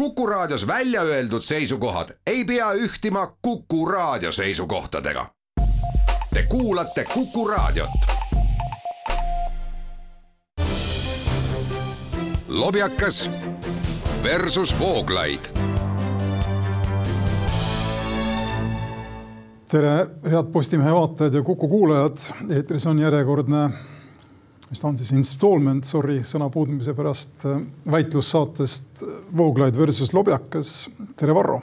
Kuku Raadios välja öeldud seisukohad ei pea ühtima Kuku Raadio seisukohtadega. Te kuulate Kuku Raadiot. lobjakas versus Vooglaid. tere, head Postimehe vaatajad ja Kuku kuulajad. eetris on järjekordne mis ta on siis installment, sorry sõna puudumise pärast, äh, väitlussaatest Vooglaid versus Lobjakas. tere, Varro.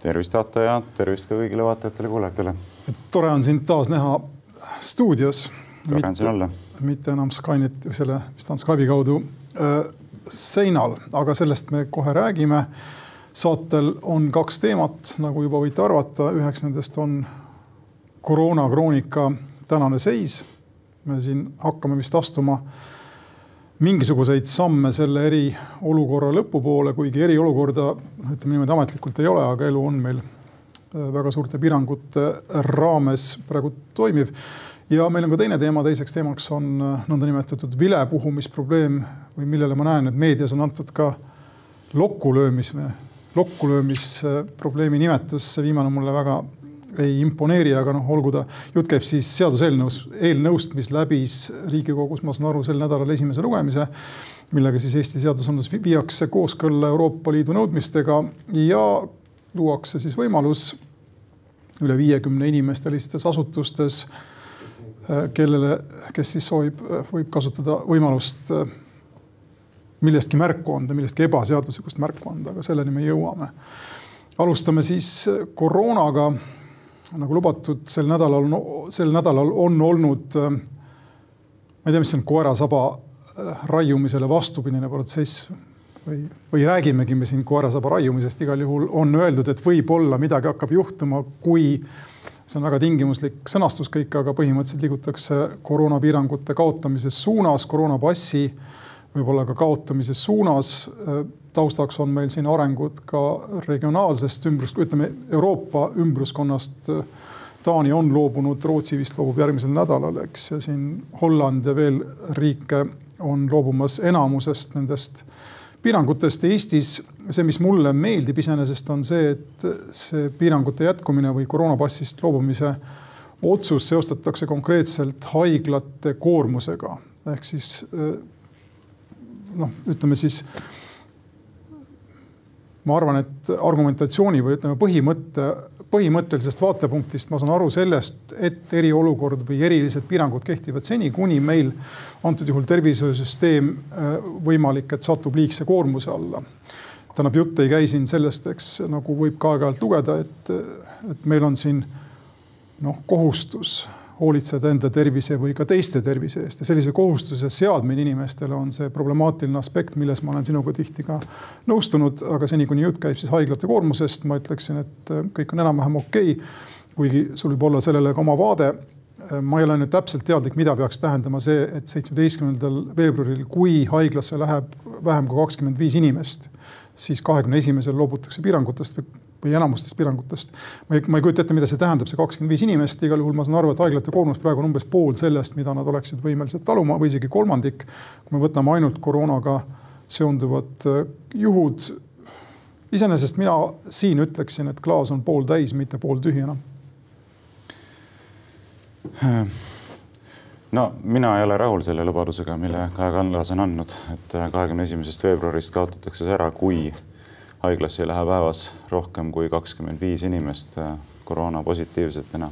tervist, Ato ja tervist ka kõigile vaatajatele-kuulajatele. tore on sind taas näha stuudios. tore on siin olla. mitte enam Skynet, selle, mis ta on Skype'i kaudu äh, seinal, aga sellest me kohe räägime. saatel on kaks teemat, nagu juba võite arvata, üheks nendest on koroonakroonika tänane seis me siin hakkame vist astuma mingisuguseid samme selle eriolukorra lõpupoole, kuigi eriolukorda ütleme niimoodi ametlikult ei ole, aga elu on meil äh, väga suurte piirangute raames praegu toimiv. ja meil on ka teine teema, teiseks teemaks on äh, nõndanimetatud vilepuhumisprobleem või millele ma näen, et meedias on antud ka lokkulöömis või lokkulöömisprobleemi nimetus, see viimane mulle väga ei imponeeri, aga noh, olgu ta, jutt käib siis seaduseelnõus, eelnõust, mis läbis Riigikogus, ma saan aru, sel nädalal esimese lugemise, millega siis Eesti seadusandlus viiakse kooskõlla Euroopa Liidu nõudmistega ja luuakse siis võimalus üle viiekümne inimestelistes asutustes, kellele, kes siis soovib, võib kasutada võimalust millestki märku anda, millestki ebaseaduslikust märku anda, aga selleni me jõuame. alustame siis koroonaga nagu lubatud, sel nädalal, sel nädalal on olnud, äh, ma ei tea, mis see on, koerasaba äh, raiumisele vastupidine protsess või, või räägimegi me siin koerasaba raiumisest, igal juhul on öeldud, et võib-olla midagi hakkab juhtuma, kui see on väga tingimuslik sõnastus kõik, aga põhimõtteliselt liigutakse koroonapiirangute kaotamise suunas, koroonapassi võib-olla ka kaotamise suunas äh, taustaks on meil siin arengud ka regionaalsest ümbrus, ütleme Euroopa ümbruskonnast. Taani on loobunud, Rootsi vist loobub järgmisel nädalal, eks, ja siin Holland ja veel riike on loobumas enamusest nendest piirangutest. Eestis see, mis mulle meeldib iseenesest, on see, et see piirangute jätkumine või koroonapassist loobumise otsus seostatakse konkreetselt haiglate koormusega ehk siis noh, ütleme siis ma arvan, et argumentatsiooni või ütleme, põhimõtte, põhimõttelisest vaatepunktist ma saan aru sellest, et eriolukord või erilised piirangud kehtivad seni, kuni meil antud juhul tervishoiusüsteem äh, võimalik, et satub liigse koormuse alla. tähendab, jutt ei käi siin sellest, eks nagu võib ka aeg-ajalt lugeda, et, et meil on siin noh, kohustus hoolitseda enda tervise või ka teiste tervise eest ja sellise kohustuse seadmine inimestele on see problemaatiline aspekt, milles ma olen sinuga tihti ka nõustunud, aga seni, kuni jutt käib siis haiglate koormusest, ma ütleksin, et äh, kõik on enam-vähem okei okay,. kuigi sul võib olla sellele ka oma vaade. Äh, ma ei ole nüüd täpselt teadlik, mida peaks tähendama see, et seitsmeteistkümnendal veebruaril, kui haiglasse läheb vähem kui kakskümmend viis inimest, siis kahekümne esimesel loobutakse piirangutest või või enamustest piirangutest. ma ei, ma ei kujuta ette, mida see tähendab, see kakskümmend viis inimest, igal juhul ma saan aru, et haiglate koormus praegu on umbes pool sellest, mida nad oleksid võimelised taluma või isegi kolmandik. kui me võtame ainult koroonaga seonduvad äh, juhud. iseenesest mina siin ütleksin, et klaas on pooltäis, mitte pooltühi enam no mina ei ole rahul selle lubadusega, mille Kaja Kallas on andnud, et kahekümne esimesest veebruarist kaotatakse see ära, kui haiglasse ei lähe päevas rohkem kui kakskümmend viis inimest äh, koroona positiivsetena.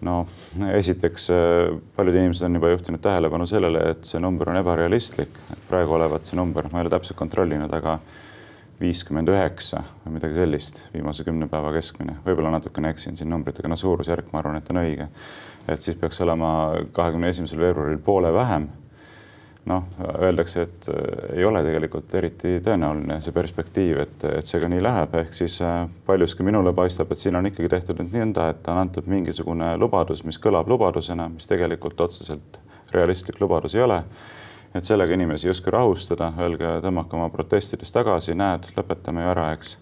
no esiteks äh, paljud inimesed on juba juhtinud tähelepanu sellele, et see number on ebarealistlik, praegu olevat see number, ma ei ole täpselt kontrollinud, aga viiskümmend üheksa või midagi sellist, viimase kümne päeva keskmine, võib-olla natukene eksin siin numbritega, no suurusjärk, ma arvan, et on õige. et siis peaks olema kahekümne esimesel veebruaril poole vähem noh, öeldakse, et äh, ei ole tegelikult eriti tõenäoline see perspektiiv, et, et see ka nii läheb, ehk siis äh, paljuski minule paistab, et siin on ikkagi tehtud nüüd nõnda, et on antud mingisugune lubadus, mis kõlab lubadusena, mis tegelikult otseselt realistlik lubadus ei ole. et sellega inimesi justkui rahustada, öelge, tõmmake oma protestides tagasi, näed, lõpetame ju ära, eks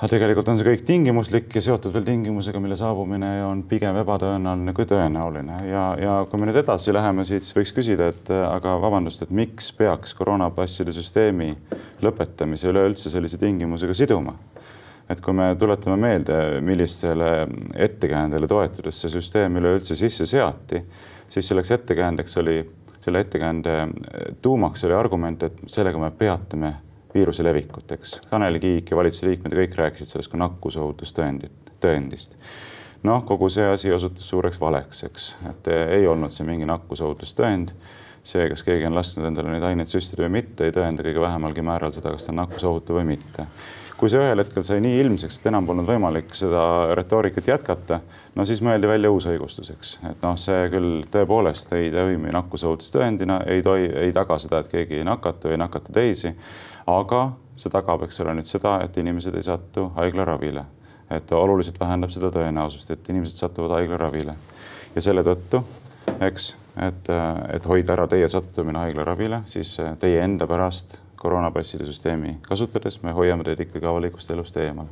aga tegelikult on see kõik tingimuslik ja seotud veel tingimusega, mille saabumine on pigem ebatõenäoline kui tõenäoline ja, ja kui me nüüd edasi läheme, siis võiks küsida, et aga vabandust, et miks peaks koroonapasside süsteemi lõpetamise üleüldse sellise tingimusega siduma? et kui me tuletame meelde, millistele ettekäändele toetudes see süsteem üleüldse sisse seati, siis selleks ettekäändeks oli, selle ettekääande tuumaks oli argument, et sellega me peatame viiruse levikut, eks. Tanel Kiik ja valitsuse liikmed kõik rääkisid sellest kui nakkusohutustõendit, tõendist. noh, kogu see asi osutus suureks valeks, eks, et ei olnud see mingi nakkusohutustõend. see, kas keegi on lasknud endale neid aineid süstida või mitte, ei tõenda kõige vähemalgi määral seda, kas ta on nakkusohutu või mitte kui see ühel hetkel sai nii ilmseks, et enam polnud võimalik seda retoorikat jätkata, no siis mõeldi välja uus õigustus, eks, et noh, see küll tõepoolest ei toimi nakkusohutustõendina, ei toi-, ei taga seda, et keegi ei nakatu, ei nakata teisi aga see tagab, eks ole, nüüd seda, et inimesed ei satu haiglaravile. et oluliselt vähendab seda tõenäosust, et inimesed satuvad haiglaravile. ja selle tõttu, eks, et, et hoida ära teie sattumine haiglaravile, siis teie enda pärast koroonapasside süsteemi kasutades me hoiame teid ikkagi avalikust elust eemale.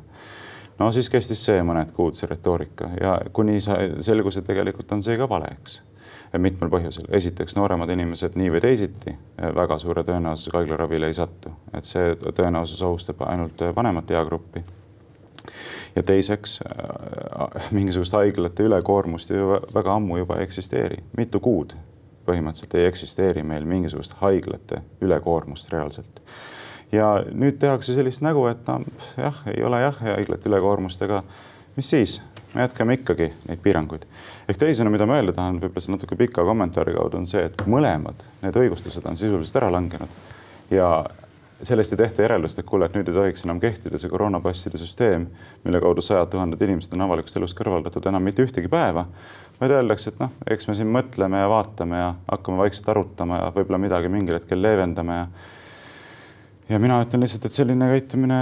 no siis kestis see mõned kuud, see retoorika ja kuni selgus, et tegelikult on see ka vale, eks mitmel põhjusel. esiteks, nooremad inimesed nii või teisiti eh, väga suure tõenäosusega haiglaravile ei satu, et see tõenäosus ohustab ainult vanemat eagruppi. ja teiseks, eh, mingisugust haiglate ülekoormust ju väga ammu juba ei eksisteeri, mitu kuud põhimõtteliselt ei eksisteeri meil mingisugust haiglate ülekoormust reaalselt ja nüüd tehakse sellist nägu, et noh, jah, ei ole jah haiglate ülekoormust, aga mis siis, me jätkame ikkagi neid piiranguid. Ehk teisisõnu, mida ma öelda tahan võib-olla siin natuke pika kommentaari kaudu, on see, et mõlemad need õigustused on sisuliselt ära langenud. Ja sellest ei tehta järeldust, et kuule, et nüüd ei tohiks enam kehtida see koroonapasside süsteem, mille kaudu sajad tuhanded inimesed on avalikust elust kõrvaldatud enam mitte ühtegi päeva, vaid öeldakse, et noh, eks me siin mõtleme ja vaatame ja hakkame vaikselt arutama ja võib-olla midagi mingil hetkel leevendame ja ja mina ütlen lihtsalt, et selline käitumine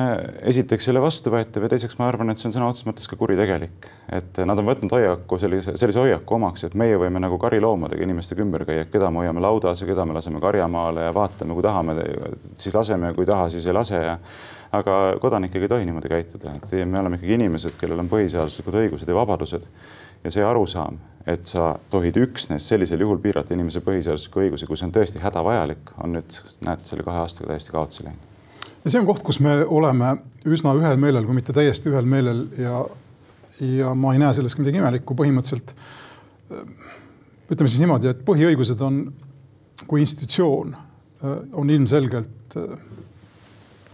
esiteks ei ole vastuvõetav ja teiseks ma arvan, et see on sõna otseses mõttes ka kuritegelik. et nad on võtnud hoiaku sellise, sellise hoiaku omaks, et meie võime nagu kariloomadega inimestega ümber käia, keda me hoiame laudas ja keda me laseme karjamaale ja vaatame, kui tahame, siis laseme, kui ei taha, siis ei lase. Ja aga kodanikega ei tohi niimoodi käituda, et me oleme ikkagi inimesed, kellel on põhiseaduslikud õigused ja vabadused ja see arusaam, et sa tohid üksnes sellisel juhul piirata inimese põhiseaduslikke õigusi, kui see on tõesti hädavajalik, on nüüd, näed, selle kahe aastaga täiesti kaotsi läinud. ja see on koht, kus me oleme üsna ühel meelel, kui mitte täiesti ühel meelel ja, ja ma ei näe selles ka midagi imelikku, põhimõtteliselt ütleme siis niimoodi, et põhiõigused on kui institutsioon on ilmselgelt,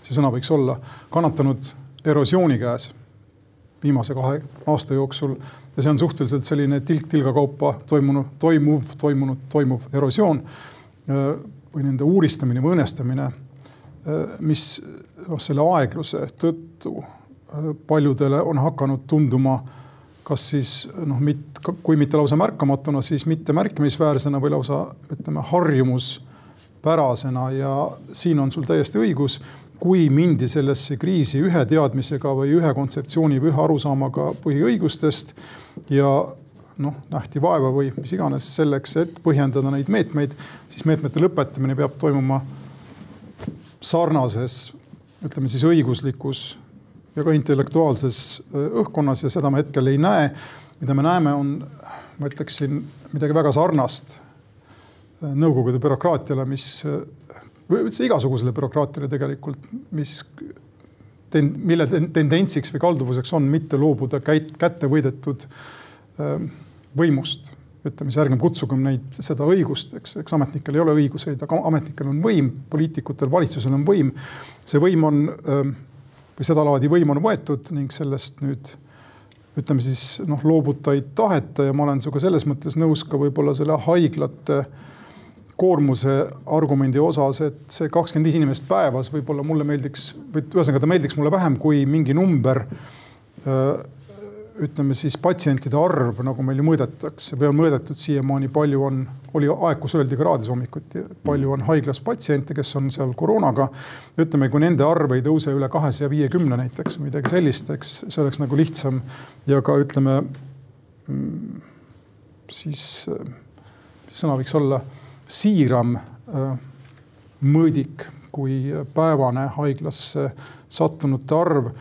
see sõna võiks olla, kannatanud erosiooni käes viimase kahe aasta jooksul. Ja see on suhteliselt selline tilk tilga kaupa toimunud, toimuv, toimunud, toimuv erosioon äh, või nende uuristamine või õõnestamine, äh, mis noh, selle aegluse tõttu äh, paljudele on hakanud tunduma kas siis noh, kui mitte lausa märkamatuna, siis mitte märkimisväärsena või lausa ütleme harjumuspärasena ja siin on sul täiesti õigus kui mindi sellesse kriisi ühe teadmisega või ühe kontseptsiooni või ühe arusaamaga põhiõigustest ja noh, nähti vaeva või mis iganes selleks, et põhjendada neid meetmeid, siis meetmete lõpetamine peab toimuma sarnases, ütleme siis õiguslikus ja ka intellektuaalses õhkkonnas ja seda me hetkel ei näe. mida me näeme, on, ma ütleksin midagi väga sarnast nõukogude bürokraatiale, mis või üldse igasugusele bürokraatiale tegelikult, mis ten-, mille tendentsiks või kalduvuseks on mitte loobuda käit-, kätte võidetud ähm, võimust. ütleme siis ärgem kutsugem neid seda õigust, eks, eks ametnikel ei ole õiguseid, aga ametnikel on võim, poliitikutel, valitsusel on võim. see võim on ähm, või sedalaadi võim on võetud ning sellest nüüd ütleme siis noh, loobuta ei taheta ja ma olen sinuga selles mõttes nõus ka võib-olla selle haiglate äh, koormuse argumendi osas, et see kakskümmend inimest päevas võib-olla mulle meeldiks või ühesõnaga ta meeldiks mulle vähem kui mingi number. ütleme siis patsientide arv, nagu meil ju mõõdetakse või on mõõdetud siiamaani, palju on, oli aeg, kus öeldi ka raadios hommikuti, palju on haiglas patsiente, kes on seal koroonaga. ütleme, kui nende arv ei tõuse üle kahesaja viiekümne näiteks midagi sellist, eks see oleks nagu lihtsam ja ka ütleme mm, siis, mis sõna võiks olla siiram äh, mõõdik kui päevane haiglasse sattunute arv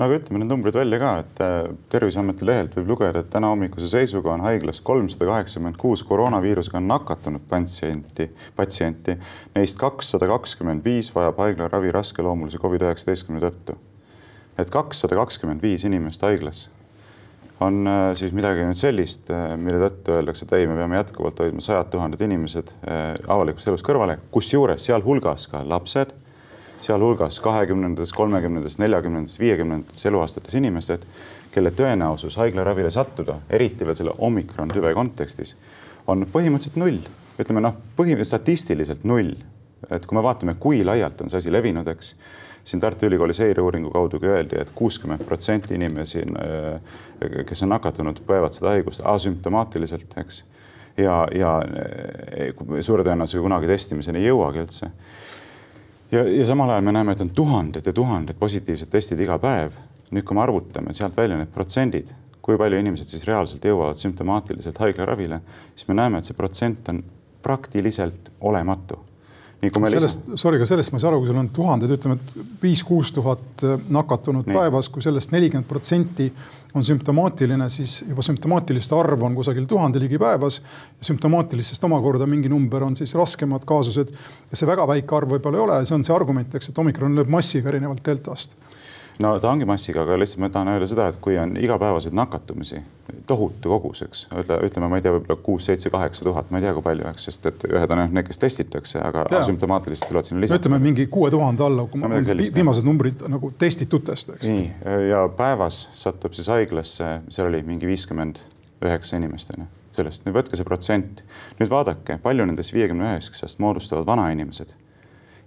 no aga ütleme need numbrid välja ka, et äh, Terviseameti lehelt võib lugeda, et täna hommikuse seisuga on haiglas kolmsada kaheksakümmend kuus koroonaviirusega nakatunud patsienti, patsienti. Neist kakssada kakskümmend viis vajab haiglaravi raskeloomulise Covid-19 tõttu. et kakssada kakskümmend viis inimest haiglas on äh, siis midagi nüüd sellist, äh, mille tõttu öeldakse, et ei, me peame jätkuvalt hoidma sajad tuhanded inimesed avalikust elust kõrvale, kusjuures sealhulgas ka lapsed sealhulgas kahekümnendates, kolmekümnendates, neljakümnendates, viiekümnendates eluaastates inimesed, kelle tõenäosus haiglaravile sattuda, eriti veel selle omikron tüve kontekstis, on põhimõtteliselt null. ütleme noh, põhimõtteliselt statistiliselt null. et kui me vaatame, kui laialt on see asi levinud, eks siin Tartu Ülikooli seireuuringu kaudugi öeldi et, et kuuskümmend protsenti inimesi, äh, kes on nakatunud, põevad seda haigust asümptomaatiliselt, eks. ja, ja äh, suure tõenäosusega kunagi testimiseni ei jõuagi üldse ja, ja samal ajal me näeme, et on tuhanded ja tuhanded positiivsed testid iga päev. nüüd, kui me arvutame sealt välja need protsendid, kui palju inimesed siis reaalselt jõuavad sümptomaatiliselt haiglaravile, siis me näeme, et see protsent on praktiliselt olematu sellest sorry, aga sellest ma ei saa aru, kui sul on tuhanded, ütleme, et viis-kuus tuhat nakatunut nii. päevas, kui sellest nelikümmend protsenti on sümptomaatiline, siis juba sümptomaatiliste arv on kusagil tuhande ligi päevas. sümptomaatilistest omakorda mingi number on siis raskemad kaasused. ja see väga väike arv võib-olla ei ole, see on see argument, eks, et omikron lööb massiga erinevalt deltast no ta ongi massiga, aga lihtsalt ma tahan öelda seda, et kui on igapäevaseid nakatumisi tohutu kogus, eks ütle, ütleme, ma ei tea, võib-olla kuus, seitse, kaheksa tuhat, ma ei tea, kui palju, eks, sest et ühed on need, kes testitakse, aga asümptomaatilised tulevad sinna lisaks. ütleme mingi kuue tuhande alla, kui no, viimased numbrid nagu testitutest, eks. nii ja päevas satub siis haiglasse, seal oli mingi viiskümmend üheksa inimest on ju sellest, nüüd võtke see protsent, nüüd vaadake, palju nendest viiekümne üheksast moodustavad vanainimesed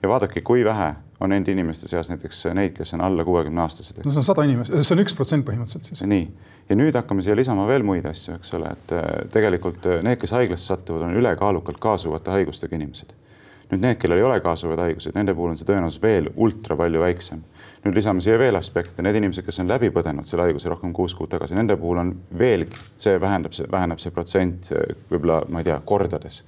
ja vaadake, kui vähe on nende inimeste seas näiteks neid, kes on alla kuuekümne aastased. no see on sada inimest, see on üks protsent põhimõtteliselt siis. nii, ja nüüd hakkame siia lisama veel muid asju, eks ole, et äh, tegelikult äh, need, kes haiglasse satuvad, on ülekaalukalt kaasuvate haigustega inimesed. nüüd need, kellel ei ole kaasuvaid haiguseid, nende puhul on see tõenäosus veel ultra palju väiksem nüüd lisame siia veel aspekte, need inimesed, kes on läbi põdenud selle haiguse rohkem kuus kuud tagasi, nende puhul on veelgi, see vähendab, väheneb see protsent äh, võib-olla, ma ei tea, kordades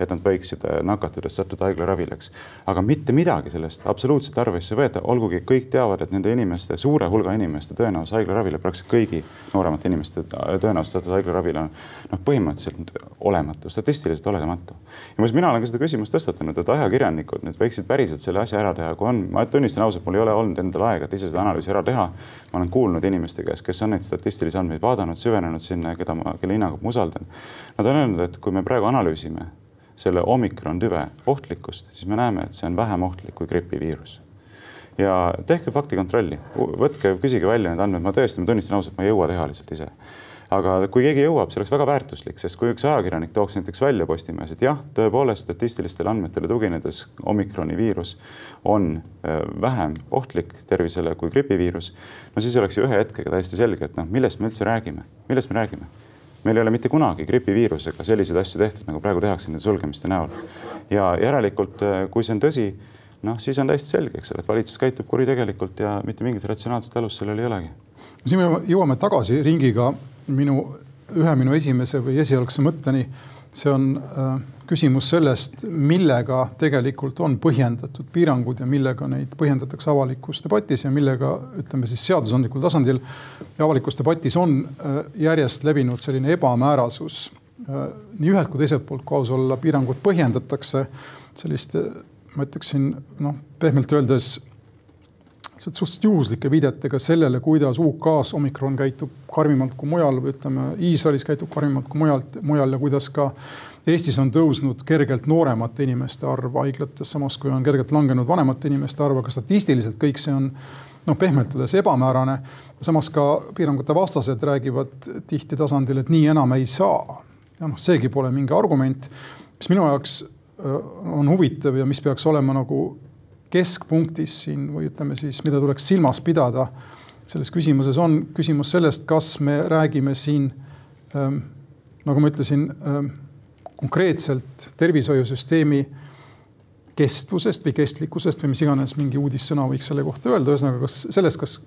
et nad võiksid äh, nakatudes sattuda haiglaravile, eks. aga mitte midagi sellest absoluutselt arvesse ei võeta, olgugi kõik teavad, et nende inimeste, suure hulga inimeste tõenäosus haiglaravile, praktiliselt kõigi nooremate inimeste äh, tõenäosus sattuda haiglaravile on noh, põhimõtteliselt olematu, statistiliselt olematu. ja muuseas, mina olen ka seda küsimust tõstatanud, et ajakirjanikud nüüd võiksid päriselt selle asja ära teha, kui on, ma tunnistan ausalt, mul ei ole olnud endal aega, et ise seda analüüsi ära teha. ma olen kuulnud inimeste käest, kes on neid statistilisi andmeid vaadanud, süvenenud sinna, keda ma, kelle hinnangut ma usaldan. Nad on öelnud, et kui me praegu analüüsime selle omikron tüve ohtlikkust, siis me näeme, et see on vähem ohtlik kui gripiviirus. ja tehke faktikontrolli, võtke, küsige välja need andmed, ma tõesti, ma tunnistan ausalt, ma ei jõua teha lihtsalt ise aga kui keegi jõuab, see oleks väga väärtuslik, sest kui üks ajakirjanik tooks näiteks välja Postimehes, et jah, tõepoolest statistilistele andmetele tuginedes omikroni viirus on äh, vähem ohtlik tervisele kui gripiviirus, no siis oleks ju ühe hetkega täiesti selge, et noh, millest me üldse räägime, millest me räägime meil ei ole mitte kunagi gripiviirusega selliseid asju tehtud, nagu praegu tehakse nende sulgemiste näol. ja järelikult, äh, kui see on tõsi, noh, siis on täiesti selge, eks ole, et valitsus käitub kuritegelikult ja mitte mingit ratsionaalset alust sellel ei olegi. siin me jõuame tagasi ringiga minu, ühe minu esimese või esialgse mõtteni. see on äh, küsimus sellest, millega tegelikult on põhjendatud piirangud ja millega neid põhjendatakse avalikus debatis ja millega ütleme siis seadusandlikul tasandil ja avalikus debatis on äh, järjest levinud selline ebamäärasus. Äh, nii ühelt kui teiselt poolt, kui aus olla, piirangut põhjendatakse selliste, ma ütleksin noh, pehmelt öeldes suhteliselt juhuslike viidetega sellele, kuidas UK-s omikron käitub karmimalt kui mujal või ütleme, Iisraelis käitub karmimalt kui mujalt, mujal ja kuidas ka Eestis on tõusnud kergelt nooremate inimeste arv haiglates, samas kui on kergelt langenud vanemate inimeste arv, aga statistiliselt kõik see on noh, pehmelt öeldes ebamäärane. samas ka piirangute vastased räägivad tihti tasandil, et nii enam ei saa. ja noh, seegi pole mingi argument, mis minu jaoks on huvitav ja mis peaks olema nagu keskpunktis siin või ütleme siis, mida tuleks silmas pidada selles küsimuses, on küsimus sellest, kas me räägime siin ähm, nagu ma ütlesin ähm, konkreetselt tervishoiusüsteemi kestvusest või kestlikkusest või mis iganes mingi uudissõna võiks selle kohta öelda, ühesõnaga, kas sellest, kas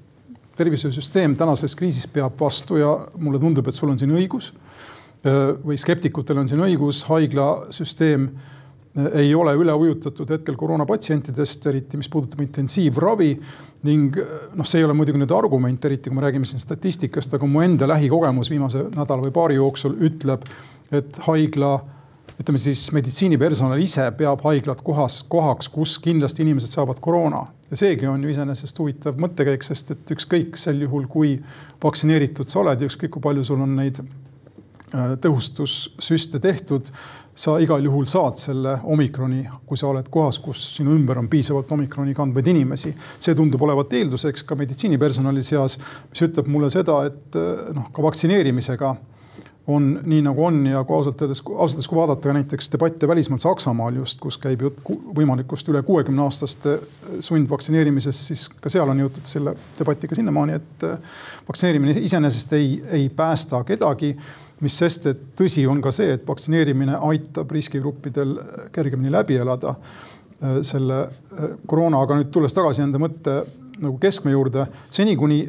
tervishoiusüsteem tänases kriisis peab vastu ja mulle tundub, et sul on siin õigus. Äh, või skeptikutel on siin õigus, haiglasüsteem ei ole üle ujutatud hetkel koroonapatsientidest, eriti mis puudutab intensiivravi ning noh, see ei ole muidugi nüüd argument, eriti kui me räägime siin statistikast, aga mu enda lähikogemus viimase nädala või paari jooksul ütleb, et haigla ütleme siis meditsiinipersonal ise peab haiglat kohas, kohaks, kus kindlasti inimesed saavad koroona. ja seegi on ju iseenesest huvitav mõttekäik, sest et ükskõik sel juhul, kui vaktsineeritud sa oled ja ükskõik kui palju sul on neid äh, tõhustussüste tehtud, sa igal juhul saad selle omikroni, kui sa oled kohas, kus sinu ümber on piisavalt omikroni kandvaid inimesi. see tundub olevat eelduseks ka meditsiinipersonali seas, mis ütleb mulle seda, et äh, noh, ka vaktsineerimisega on nii nagu on ja kui ausalt öeldes, ausalt öeldes, kui vaadata ka näiteks debatte välismaal Saksamaal just, kus käib jutt võimalikust üle kuuekümne aastaste sundvaktsineerimisest, siis ka seal on jõutud selle debatiga sinnamaani, et äh, vaktsineerimine iseenesest ei, ei päästa kedagi. Mis sest, et tõsi on ka see, et vaktsineerimine aitab riskigruppidel kergemini läbi elada äh, selle äh, koroona, aga nüüd tulles tagasi enda mõtte nagu keskme juurde, seni kuni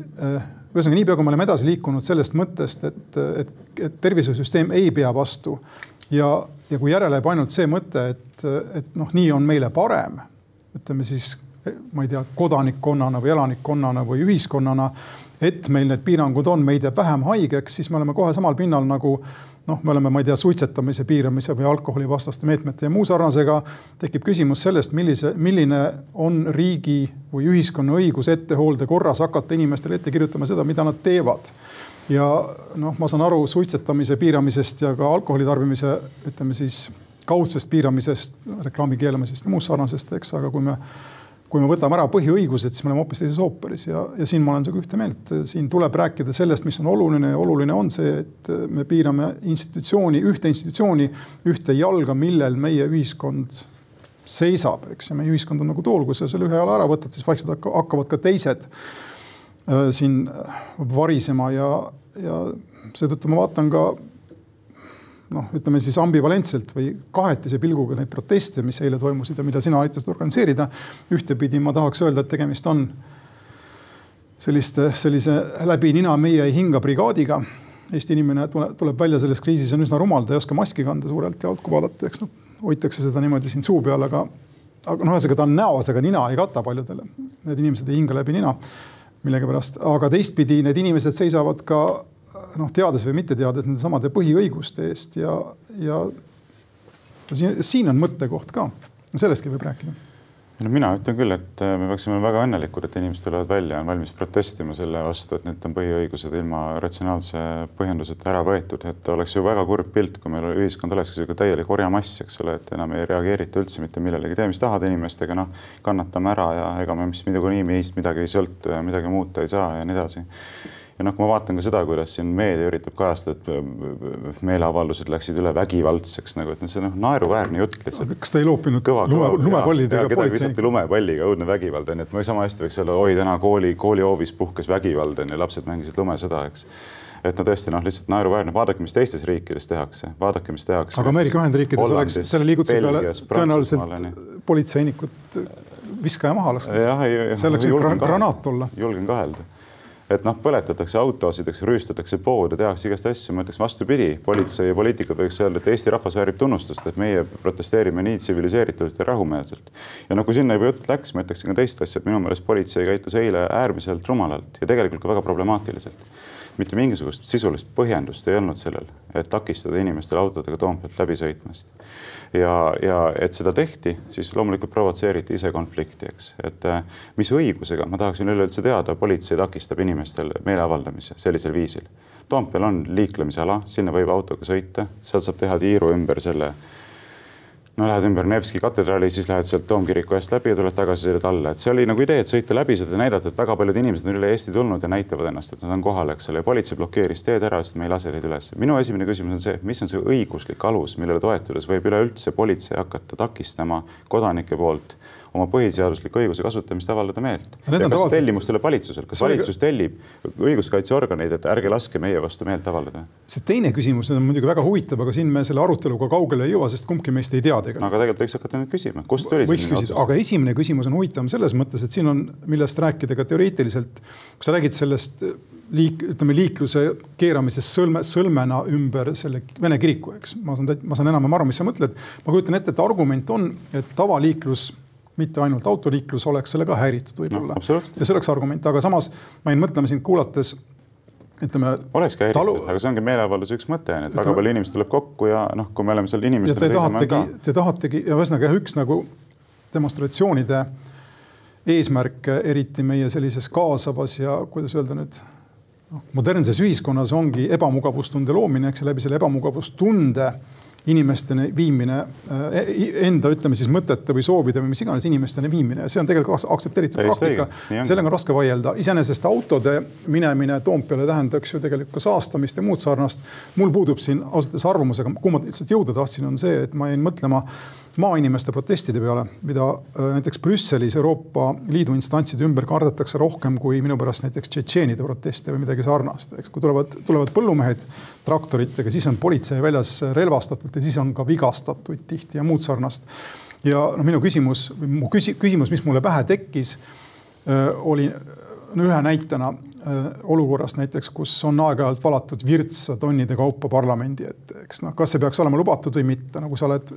ühesõnaga niipea, kui me oleme edasi liikunud sellest mõttest, et, et, et tervishoiusüsteem ei pea vastu ja, ja kui järele jääb ainult see mõte, et, et noh, nii on meile parem, ütleme siis ma ei tea, kodanikkonnana või elanikkonnana või ühiskonnana, et meil need piirangud on, meid jääb vähem haigeks, siis me oleme kohe samal pinnal nagu noh, me oleme, ma ei tea, suitsetamise piiramise või alkoholivastaste meetmete ja muu sarnasega. tekib küsimus sellest, millise, milline on riigi või ühiskonna õigus ettehoolde korras hakata inimestele ette kirjutama seda, mida nad teevad. ja noh, ma saan aru suitsetamise piiramisest ja ka alkoholi tarbimise, ütleme siis kaudsest piiramisest, reklaami keelamisest ja muust sarnasest, eks, aga kui me kui me võtame ära põhiõigused, siis me oleme hoopis teises ooperis ja, ja siin ma olen sinuga ühte meelt, siin tuleb rääkida sellest, mis on oluline ja oluline on see, et me piirame institutsiooni, ühte institutsiooni, ühte jalga, millel meie ühiskond seisab, eks ja meie ühiskond on nagu tool, kui sa selle ühe jala ära võtad, siis vaikselt hakkavad ka teised äh, siin varisema ja, ja seetõttu ma vaatan ka noh, ütleme siis ambivalentselt või kahetise pilguga neid proteste, mis eile toimusid ja mida sina aitasid organiseerida. ühtepidi ma tahaks öelda, et tegemist on selliste, sellise läbi nina meie ei hinga brigaadiga. Eesti inimene tuleb välja selles kriisis, on üsna rumal, ta ei oska maski kanda suurelt ja altku vaadata, eks noh, hoitakse seda niimoodi siin suu peal, aga, aga noh, ühesõnaga ta on näos, aga nina ei kata paljudele. Need inimesed ei hinga läbi nina millegipärast, aga teistpidi need inimesed seisavad ka noh, teades või mitte teades nende samade põhiõiguste eest ja, ja siin, siin on mõttekoht ka. sellestki võib rääkida. No mina ütlen küll, et äh, me peaksime olema väga õnnelikud, et inimesed tulevad välja, on valmis protestima selle vastu, et neilt on põhiõigused ilma ratsionaalse põhjenduseta ära võetud, et oleks ju väga kurb pilt, kui meil ühiskond olekski sihuke täielik orjamass, eks ole, et enam ei reageerita üldse mitte millelegi, tee, mis tahad inimestega, noh, kannatame ära ja ega me mis niikuinii meist midagi ei sõltu ja midagi muuta ei saa ja nii edasi ja noh, kui ma vaatan ka seda, kuidas siin meedia üritab kajastada, et äh, meeleavaldused läksid üle vägivaldseks nagu, et see on noh, naeruväärne jutt lihtsalt. kas ta ei loopinud kõva, lume, lumepallidega politseinik? lumepalliga, õudne vägivald on ju, et ma sama hästi võiks öelda, oi täna kooli, koolihoovis puhkes vägivald on ju, lapsed mängisid lumesõda, eks et no tõesti noh, lihtsalt naeruväärne, vaadake, mis teistes riikides tehakse, vaadake, mis tehakse. aga Ameerika Ühendriikides oleks selle liigutuse peale tõenäoliselt politseinikut viskaja maha lasta. see oleks granaat olla. julgen kahelda et noh, põletatakse autosid, eks rüüstatakse poode, tehakse igast asju, ma ütleks vastupidi, politsei ja poliitikud võiks öelda, et Eesti rahvas väärib tunnustust, et meie protesteerime nii tsiviliseeritult ja rahumeelselt. ja no kui sinna juba jutt läks, ma ütleksin ka teist asja, et minu meelest politsei käitus eile äärmiselt rumalalt ja tegelikult ka väga problemaatiliselt. mitte mingisugust sisulist põhjendust ei olnud sellel, et takistada inimestel autodega Toompealt läbi sõitmast ja, ja et seda tehti, siis loomulikult provotseeriti ise konflikti, eks, et äh, mis õigusega, ma tahaksin üleüldse teada, politsei takistab inimestel meeleavaldamise sellisel viisil. Toompeal on liiklemisala, sinna võib autoga sõita, sealt saab teha tiiru ümber selle no lähed ümber Nevski katedraali, siis lähed sealt Toomkiriku eest läbi ja tuled tagasi, sõidad alla, et see oli nagu idee, et sõita läbi seda, näidata, et väga paljud inimesed on üle Eesti tulnud ja näitavad ennast, et nad on kohal, eks ole, ja politsei blokeeris teed ära, sest me ei lase teid üles. minu esimene küsimus on see, mis on see õiguslik alus, millele toetudes võib üleüldse politsei hakata takistama kodanike poolt oma põhiseadusliku õiguse kasutamist avaldada meelt. ja kas tavaliselt... tellimus tuleb valitsuselt, kas valitsus tellib õiguskaitseorganeid, et ärge laske meie vastu meelt avaldada? see teine küsimus on muidugi väga huvitav, aga siin me selle aruteluga kaugele ei jõua, sest kumbki meist ei tea tegelikult aga tegelikult võiks hakata nüüd küsima, kust tuli võiks küsida, aga esimene küsimus on huvitavam selles mõttes, et siin on, millest rääkida ka teoreetiliselt. kui sa räägid sellest liik-, ütleme liikluse keeramises sõlme, sõlmena ümber selle Vene kiriku, eks. ma saan, ma saan enam-vähem aru, mis sa mõtled. ma kujutan ette, et argument on, et tavaliiklus mitte ainult autoliiklus oleks sellega häiritud võib-olla no,. ja see oleks argument, aga samas ma jäin mõtlema sind kuulates ütleme. olekski häiritud talu..., aga see ongi meeleavalduse üks mõte, et väga palju inimesi tuleb kokku ja noh, kui me oleme seal inimestele seisame ka. Te tahategi ühesõnaga üks nagu demonstratsioonide eesmärk, eriti meie sellises kaasavas ja kuidas öelda nüüd noh, modernses ühiskonnas ongi ebamugavustunde loomine, eks läbi selle ebamugavustunde inimesteni viimine, äh, enda ütleme siis mõtete või soovide või mis iganes inimesteni viimine, see on tegelikult aktsepteeritud praktika. sellega on raske vaielda, iseenesest autode minemine Toompeale tähendaks ju tegelikult ka saastamist ja muud sarnast. mul puudub siin ausalt öeldes arvamus, aga kuhu ma lihtsalt jõuda tahtsin, on see, et ma jäin mõtlema maainimeste protestide peale, mida äh, näiteks Brüsselis Euroopa Liidu instantside ümber kardetakse rohkem kui minu pärast näiteks tšetšeenide proteste või midagi sarnast, eks. kui tulevad, tulevad põllumehed traktoritega, siis on politsei väljas relvastatud ja siis on ka vigastatuid tihti ja muud sarnast. ja noh, minu küsimus mu küsi-, küsimus, mis mulle pähe tekkis, äh, oli no ühe näitena äh, olukorrast näiteks, kus on aeg-ajalt valatud virtsa tonnide kaupa parlamendi ette, eks noh, kas see peaks olema lubatud või mitte, nagu sa oled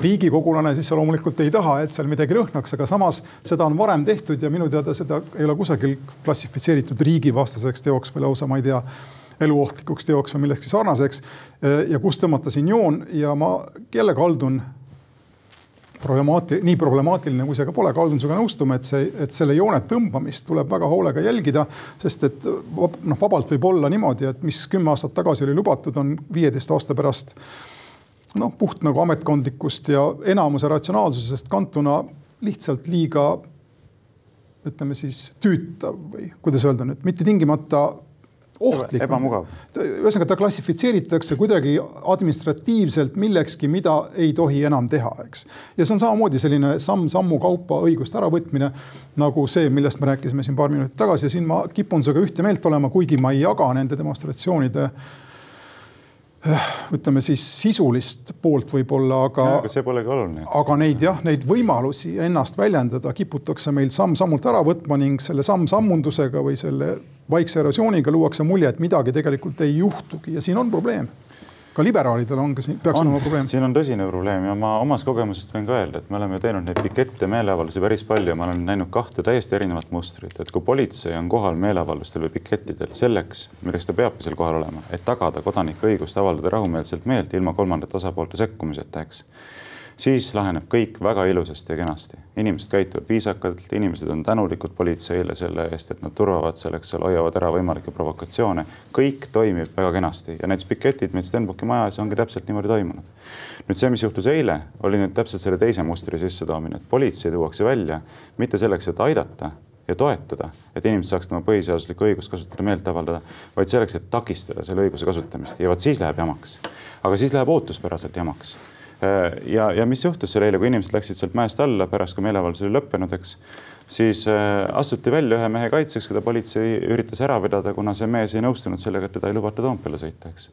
riigikogulane, siis sa loomulikult ei taha, et seal midagi lõhnaks, aga samas seda on varem tehtud ja minu teada seda ei ole kusagil klassifitseeritud riigivastaseks teoks või lausa, ma ei tea, eluohtlikuks teoks või millekski sarnaseks. ja kust tõmmata siin joon ja ma jälle kaldun problemaatiline, nii problemaatiline kui see ka pole, kaldun sinuga nõustuma, et see, et selle joone tõmbamist tuleb väga hoolega jälgida, sest et noh, vabalt võib olla niimoodi, et mis kümme aastat tagasi oli lubatud, on viieteist aasta pärast noh, puht nagu ametkondlikust ja enamuse ratsionaalsusest kantuna lihtsalt liiga ütleme siis tüütav või kuidas öelda nüüd, mitte tingimata ohtlik. ebamugav. ühesõnaga ta klassifitseeritakse kuidagi administratiivselt millekski, mida ei tohi enam teha, eks. ja see on samamoodi selline samm-sammu kaupa õiguste äravõtmine nagu see, millest me rääkisime siin paar minutit tagasi ja siin ma kipun sinuga ühte meelt olema, kuigi ma ei jaga nende demonstratsioonide äh, ütleme siis sisulist poolt võib-olla, aga. aga see polegi oluline. aga neid jah, neid võimalusi ennast väljendada kiputakse meil samm-sammult ära võtma ning selle samm-sammundusega või selle vaikse erosiooniga luuakse mulje, et midagi tegelikult ei juhtugi ja siin on probleem ka liberaalidel on ka siin, peaks olema probleem. siin on tõsine probleem ja ma omast kogemusest võin ka öelda, et me oleme teinud neid pikette meeleavaldusi päris palju ma olen näinud kahte täiesti erinevat mustrit, et kui politsei on kohal meeleavaldustel või pikettidel selleks, milleks ta peabki seal kohal olema, et tagada kodanike õigust avaldada rahumeelselt meelt ilma kolmandate osapoolte sekkumiseta, eks siis laheneb kõik väga ilusasti ja kenasti. inimesed käituvad viisakalt, inimesed on tänulikud politseile selle eest, et nad turvavad seal, eks ole, hoiavad ära võimalikke provokatsioone. kõik toimib väga kenasti ja näiteks piketid meil Stenbocki majas ongi täpselt niimoodi toimunud. nüüd see, mis juhtus eile, oli nüüd täpselt selle teise mustri sissetoomine, et politsei tuuakse välja mitte selleks, et aidata ja toetada, et inimesed saaksid oma põhiseaduslikku õigust kasutada, meelt avaldada, vaid selleks, et takistada selle õiguse kasutamist ja vot siis läheb jamaks. aga siis läheb ootuspäraselt jamaks ja, ja mis juhtus seal eile, kui inimesed läksid sealt mäest alla pärast, kui meeleavaldus oli lõppenud, eks, siis äh, astuti välja ühe mehe kaitseks, keda politsei üritas ära vedada, kuna see mees ei nõustunud sellega, et teda ei lubata Toompeale sõita, eks.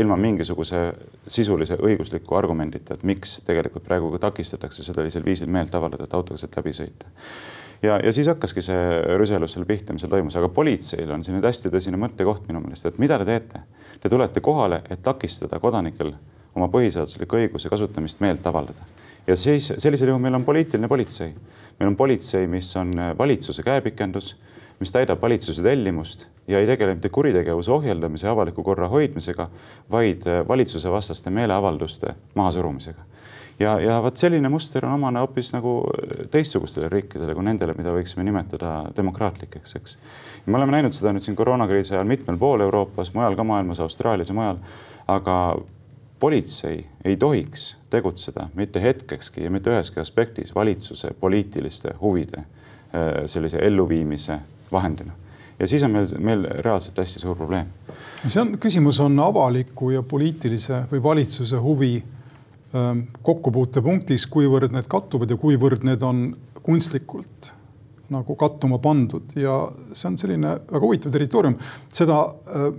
ilma mingisuguse sisulise õigusliku argumendita, et miks tegelikult praegu takistatakse sellisel viisil meelt avaldada, et autoga sealt läbi sõita ja, ja siis hakkaski see rüselus seal pihta, mis seal toimus, aga politseil on siin nüüd hästi tõsine mõttekoht minu meelest, et mida te teete? Te tulete kohale, et takistada kodanikel oma põhiseadusliku õiguse kasutamist meelt avaldada. ja siis sellisel juhul meil on poliitiline politsei. meil on politsei, mis on äh, valitsuse käepikendus, mis täidab valitsuse tellimust ja ei tegele mitte kuritegevuse ohjeldamise ja avaliku korra hoidmisega, vaid äh, valitsuse vastaste meeleavalduste mahasurumisega ja, ja vot selline muster on omane hoopis nagu äh, teistsugustele riikidele kui nendele, mida võiksime nimetada demokraatlikeks, eks. me oleme näinud seda nüüd siin koroonakriisi ajal mitmel pool Euroopas, mujal ka maailmas, Austraalias ja mujal. aga politsei ei tohiks tegutseda mitte hetkekski ja mitte üheski aspektis valitsuse poliitiliste huvide äh, sellise elluviimise vahendina. ja siis on meil, meil reaalselt hästi suur probleem. see on, küsimus on avaliku ja poliitilise või valitsuse huvi ähm, kokkupuutepunktis, kuivõrd need kattuvad ja kuivõrd need on kunstlikult nagu kattuma pandud ja see on selline väga huvitav territoorium, seda äh,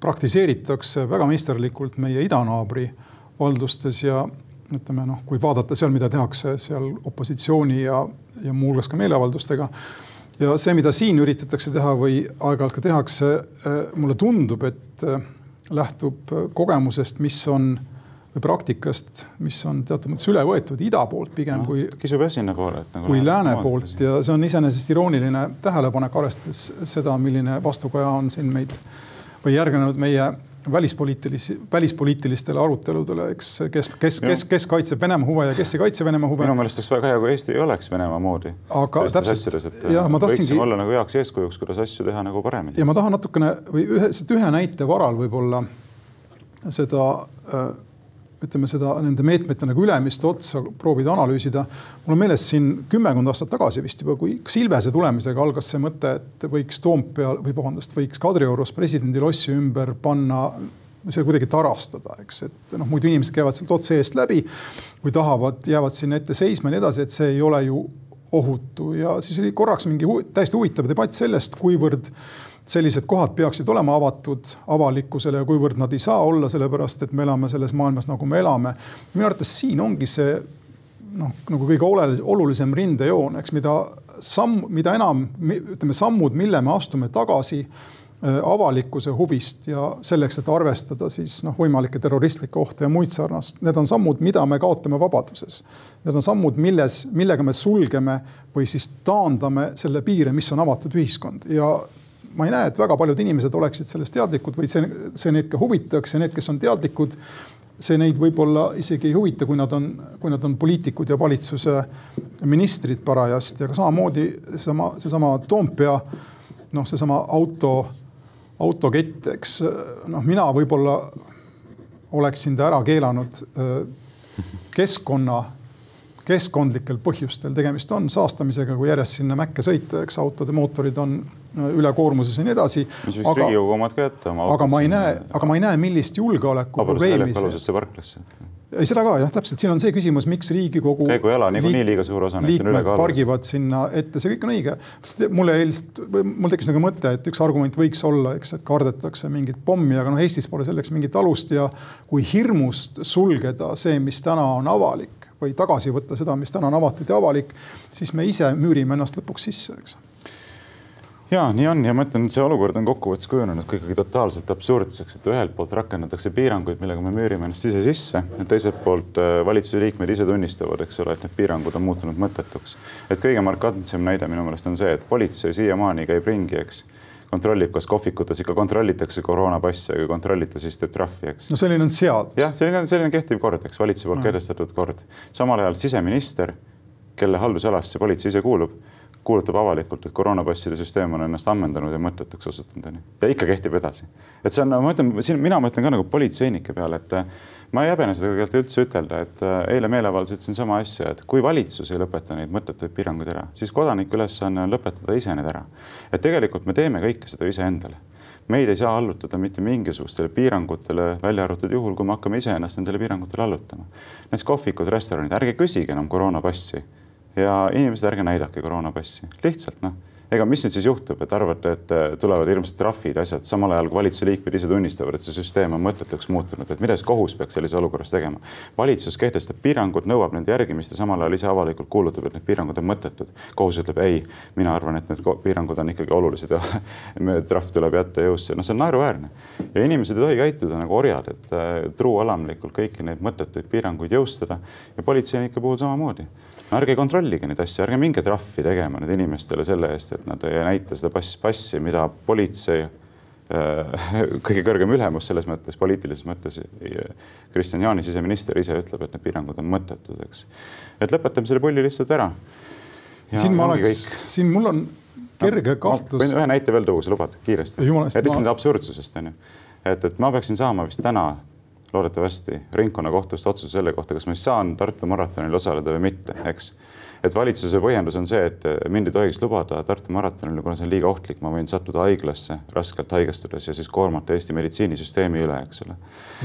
praktiseeritakse väga meisterlikult meie idanaabri valdustes ja ütleme noh, kui vaadata seal, mida tehakse seal opositsiooni ja, ja muuhulgas ka meeleavaldustega. ja see, mida siin üritatakse teha või aeg-ajalt ka tehakse, mulle tundub, et lähtub kogemusest, mis on või praktikast, mis on teatud mõttes üle võetud ida poolt pigem no, kui. kisub jah sinnapoole, et nagu. kui lääne poolt ja see on iseenesest irooniline tähelepanek, arvestades seda, milline vastukaja on siin meid või järgnenud meie välispoliitilisi, välispoliitilistele aruteludele, eks, kes, kes, kes, kes kaitseb Venemaa huve ja kes ei kaitse Venemaa huve. minu meelest oleks väga hea, kui Eesti ei oleks Venemaa moodi. aga täpselt, jah, ma tahtsingi. olla nagu heaks eeskujuks, kuidas asju teha nagu paremini. ja ma tahan natukene või ühe, ühe näite varal võib-olla seda äh, ütleme seda nende meetmete nagu ülemist otsa proovida analüüsida. mul on meeles siin kümmekond aastat tagasi vist juba, kui Silvese tulemisega algas see mõte, et võiks Toompeal või vabandust, võiks Kadriorus presidendi lossi ümber panna see kuidagi tarastada, eks, et noh, muidu inimesed käivad sealt otse eest läbi. kui tahavad, jäävad sinna ette seisma ja nii edasi, et see ei ole ju ohutu ja siis oli korraks mingi hu täiesti huvitav debatt sellest, kuivõrd sellised kohad peaksid olema avatud avalikkusele ja kuivõrd nad ei saa olla, sellepärast et me elame selles maailmas, nagu me elame. minu arvates siin ongi see noh, nagu kõige olulisem rindejoon, eks, mida samm, mida enam ütleme, sammud, mille me astume tagasi äh, avalikkuse huvist ja selleks, et arvestada siis noh, võimalikke terroristlikke ohte ja muid sarnast. Need on sammud, mida me kaotame vabaduses. Need on sammud, milles, millega me sulgeme või siis taandame selle piire, mis on avatud ühiskond ja ma ei näe, et väga paljud inimesed oleksid sellest teadlikud või see, see neid ka huvitaks ja need, kes on teadlikud, see neid võib-olla isegi ei huvita, kui nad on, kui nad on poliitikud ja valitsuse ministrid parajasti, aga samamoodi seesama, seesama Toompea, noh, seesama auto, autokett, eks noh, mina võib-olla oleksin ta ära keelanud keskkonna keskkondlikel põhjustel, tegemist on saastamisega, kui järjest sinna mäkke sõita, eks autode mootorid on ülekoormuses ja nii edasi. mis võiks Riigikogu omad ka jätta aga ma ei näe, aga ma ei näe, millist julgeolekuprobleemi alusesse parklasse ei, seda ka jah, täpselt, siin on see küsimus, miks Riigikogu. käigujala niikuinii liiga suur osa neist on ülekaalus. pargivad sinna ette, see kõik on õige. mulle eilst, mul tekkis nagu mõte, et üks argument võiks olla, eks, et kardetakse mingit pommi, aga noh, Eestis pole selleks mingit alust ja kui hirmust sulgeda see, mis täna on avalik või tagasi võtta seda, mis täna on avatud ja avalik, siis me ise müürime ennast lõpuks sisse, eks ja nii on ja ma ütlen, et see olukord on kokkuvõttes kujunenud ka ikkagi totaalselt absurdseks, et ühelt poolt rakendatakse piiranguid, millega me müürime ennast ise sisse, teiselt poolt äh, valitsuse liikmed ise tunnistavad, eks ole, et need piirangud on muutunud mõttetuks. et kõige markantsem näide minu meelest on see, et politsei siiamaani käib ringi, eks kontrollib, kas kohvikutes ikka kontrollitakse koroonapasse ja kui kontrollita, siis teeb trahvi, eks. no selline on seadus. jah, selline on, selline kehtiv kord, eks valitsuse poolt no. kehtestatud kord. samal ajal siseminister, kelle haldusalasse politsei ise kuulub kuulutab avalikult, et koroonapasside süsteem on ennast ammendanud ja mõttetuks osutunud, onju. ja ikka kehtib edasi. et see on, ma ütlen, siin mina mõtlen ka nagu politseinike peale, et ma ei häbene seda tegelikult üldse ütelda, et äh, eile meeleavaldusel ütlesin sama asja, et kui valitsus ei lõpeta neid mõttetuid piiranguid ära, siis kodaniku ülesanne on lõpetada ise need ära. et tegelikult me teeme kõike seda iseendale meid ei saa allutada mitte mingisugustele piirangutele, välja arvatud juhul, kui me hakkame iseennast nendele piirangutele allutama. näiteks kohvikud, restoranid, ärge küsige enam koroonapassi ja inimesed, ärge näidake koroonapassi, lihtsalt noh ega mis nüüd siis juhtub, et arvate, et äh, tulevad hirmsad trahvid, asjad, samal ajal kui valitsuse liikmed ise tunnistavad, et see süsteem on mõttetuks muutunud, et mida siis kohus peaks sellises olukorras tegema? valitsus kehtestab piirangud, nõuab nende järgimist ja samal ajal ise avalikult kuulutab, et need piirangud on mõttetud. kohus ütleb ei, mina arvan, et need piirangud on ikkagi olulised ja trahv tuleb jätta jõusse, noh, see on naeruväärne. ja inimesed ei tohi käituda nagu orjad, et äh, truualamlikult kõiki neid mõttetuid piiranguid jõustada ja politseinike puhul samamoodi ärge kontrollige neid asju, ärge minge trahvi tegema nüüd inimestele selle eest, et nad ei näita seda pass, passi, mida politsei äh, kõige kõrgem ülemus selles mõttes, poliitilises mõttes, Kristjan Jaani, siseminister ise ütleb, et need piirangud on mõttetud, eks. et lõpetame selle pulli lihtsalt ära. siin ma oleks, siin mul on kerge kahtlus. võin ühe näite veel tuua, sa lubad kiiresti? lihtsalt ma... absurdsusest onju. et, et ma peaksin saama vist täna loodetavasti ringkonnakohtust otsuse selle kohta, kas ma saan Tartu maratonil osaleda või mitte, eks. et valitsuse põhjendus on see, et mind ei tohiks lubada Tartu maratonile, kuna see on liiga ohtlik, ma võin sattuda haiglasse raskelt haigestudes ja siis koormata Eesti meditsiinisüsteemi üle, eks ole.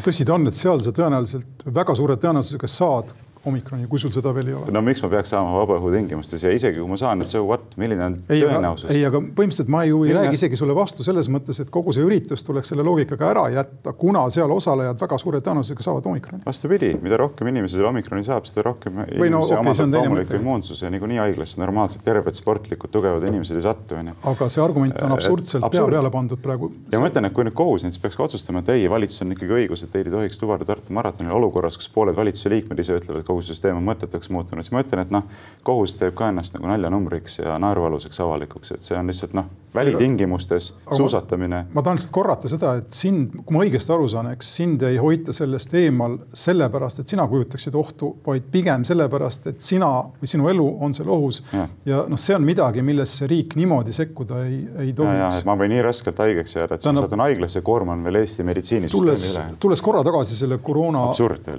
tõsi ta on, et seal sa tõenäoliselt väga suure tõenäosusega saad omikroni, kui sul seda veel ei ole. no miks ma peaks saama vaba õhu tingimustes ja isegi kui ma saan, et so what, milline on ei, tõenäosus? ei, aga põhimõtteliselt ma ju ei milline... räägi isegi sulle vastu selles mõttes, et kogu see üritus tuleks selle loogikaga ära jätta, kuna seal osalejad väga suure tõenäosusega saavad omikroni. vastupidi, mida rohkem inimesi selle omikroni saab, seda rohkem no, inimesi okay, omab loomulik immuunsus ja niikuinii haiglasse normaalselt terved, sportlikud, tugevad inimesed ei satu, onju. aga see argument on absurdselt Absurd. pea peale pandud praegu. ja ma ütlen, et kui nüüd kohus näiteks peaks ka otsustama, et ei, valitsusel on ikkagi õigus, et teil ei tohiks lubada Tartu maratonil olukorras, kus pooled valitsuse liikmed ise ütlevad, et kogu süsteem on mõttetuks muutunud, siis ma ütlen, et noh, kohus teeb ka ennast nagu naljanumbriks ja naerualuseks avalikuks, et see on lihtsalt noh, välitingimustes aga suusatamine. ma tahan lihtsalt korrata seda, et sind, kui ma õigesti aru saan, eks sind ei hoita sellest eemal sellepärast, et sina kujutaksid ohtu, vaid pigem sellepärast, et sina või sinu elu on seal ohus. ja, ja noh, see on midagi, millesse riik niimoodi sekkuda ei, ei tohiks. ma võin nii raskelt haigeks jääda, et siis ma satun haiglasse koorman veel Eesti meditsiinisüsteemi üle. tulles korra tagasi selle koroona,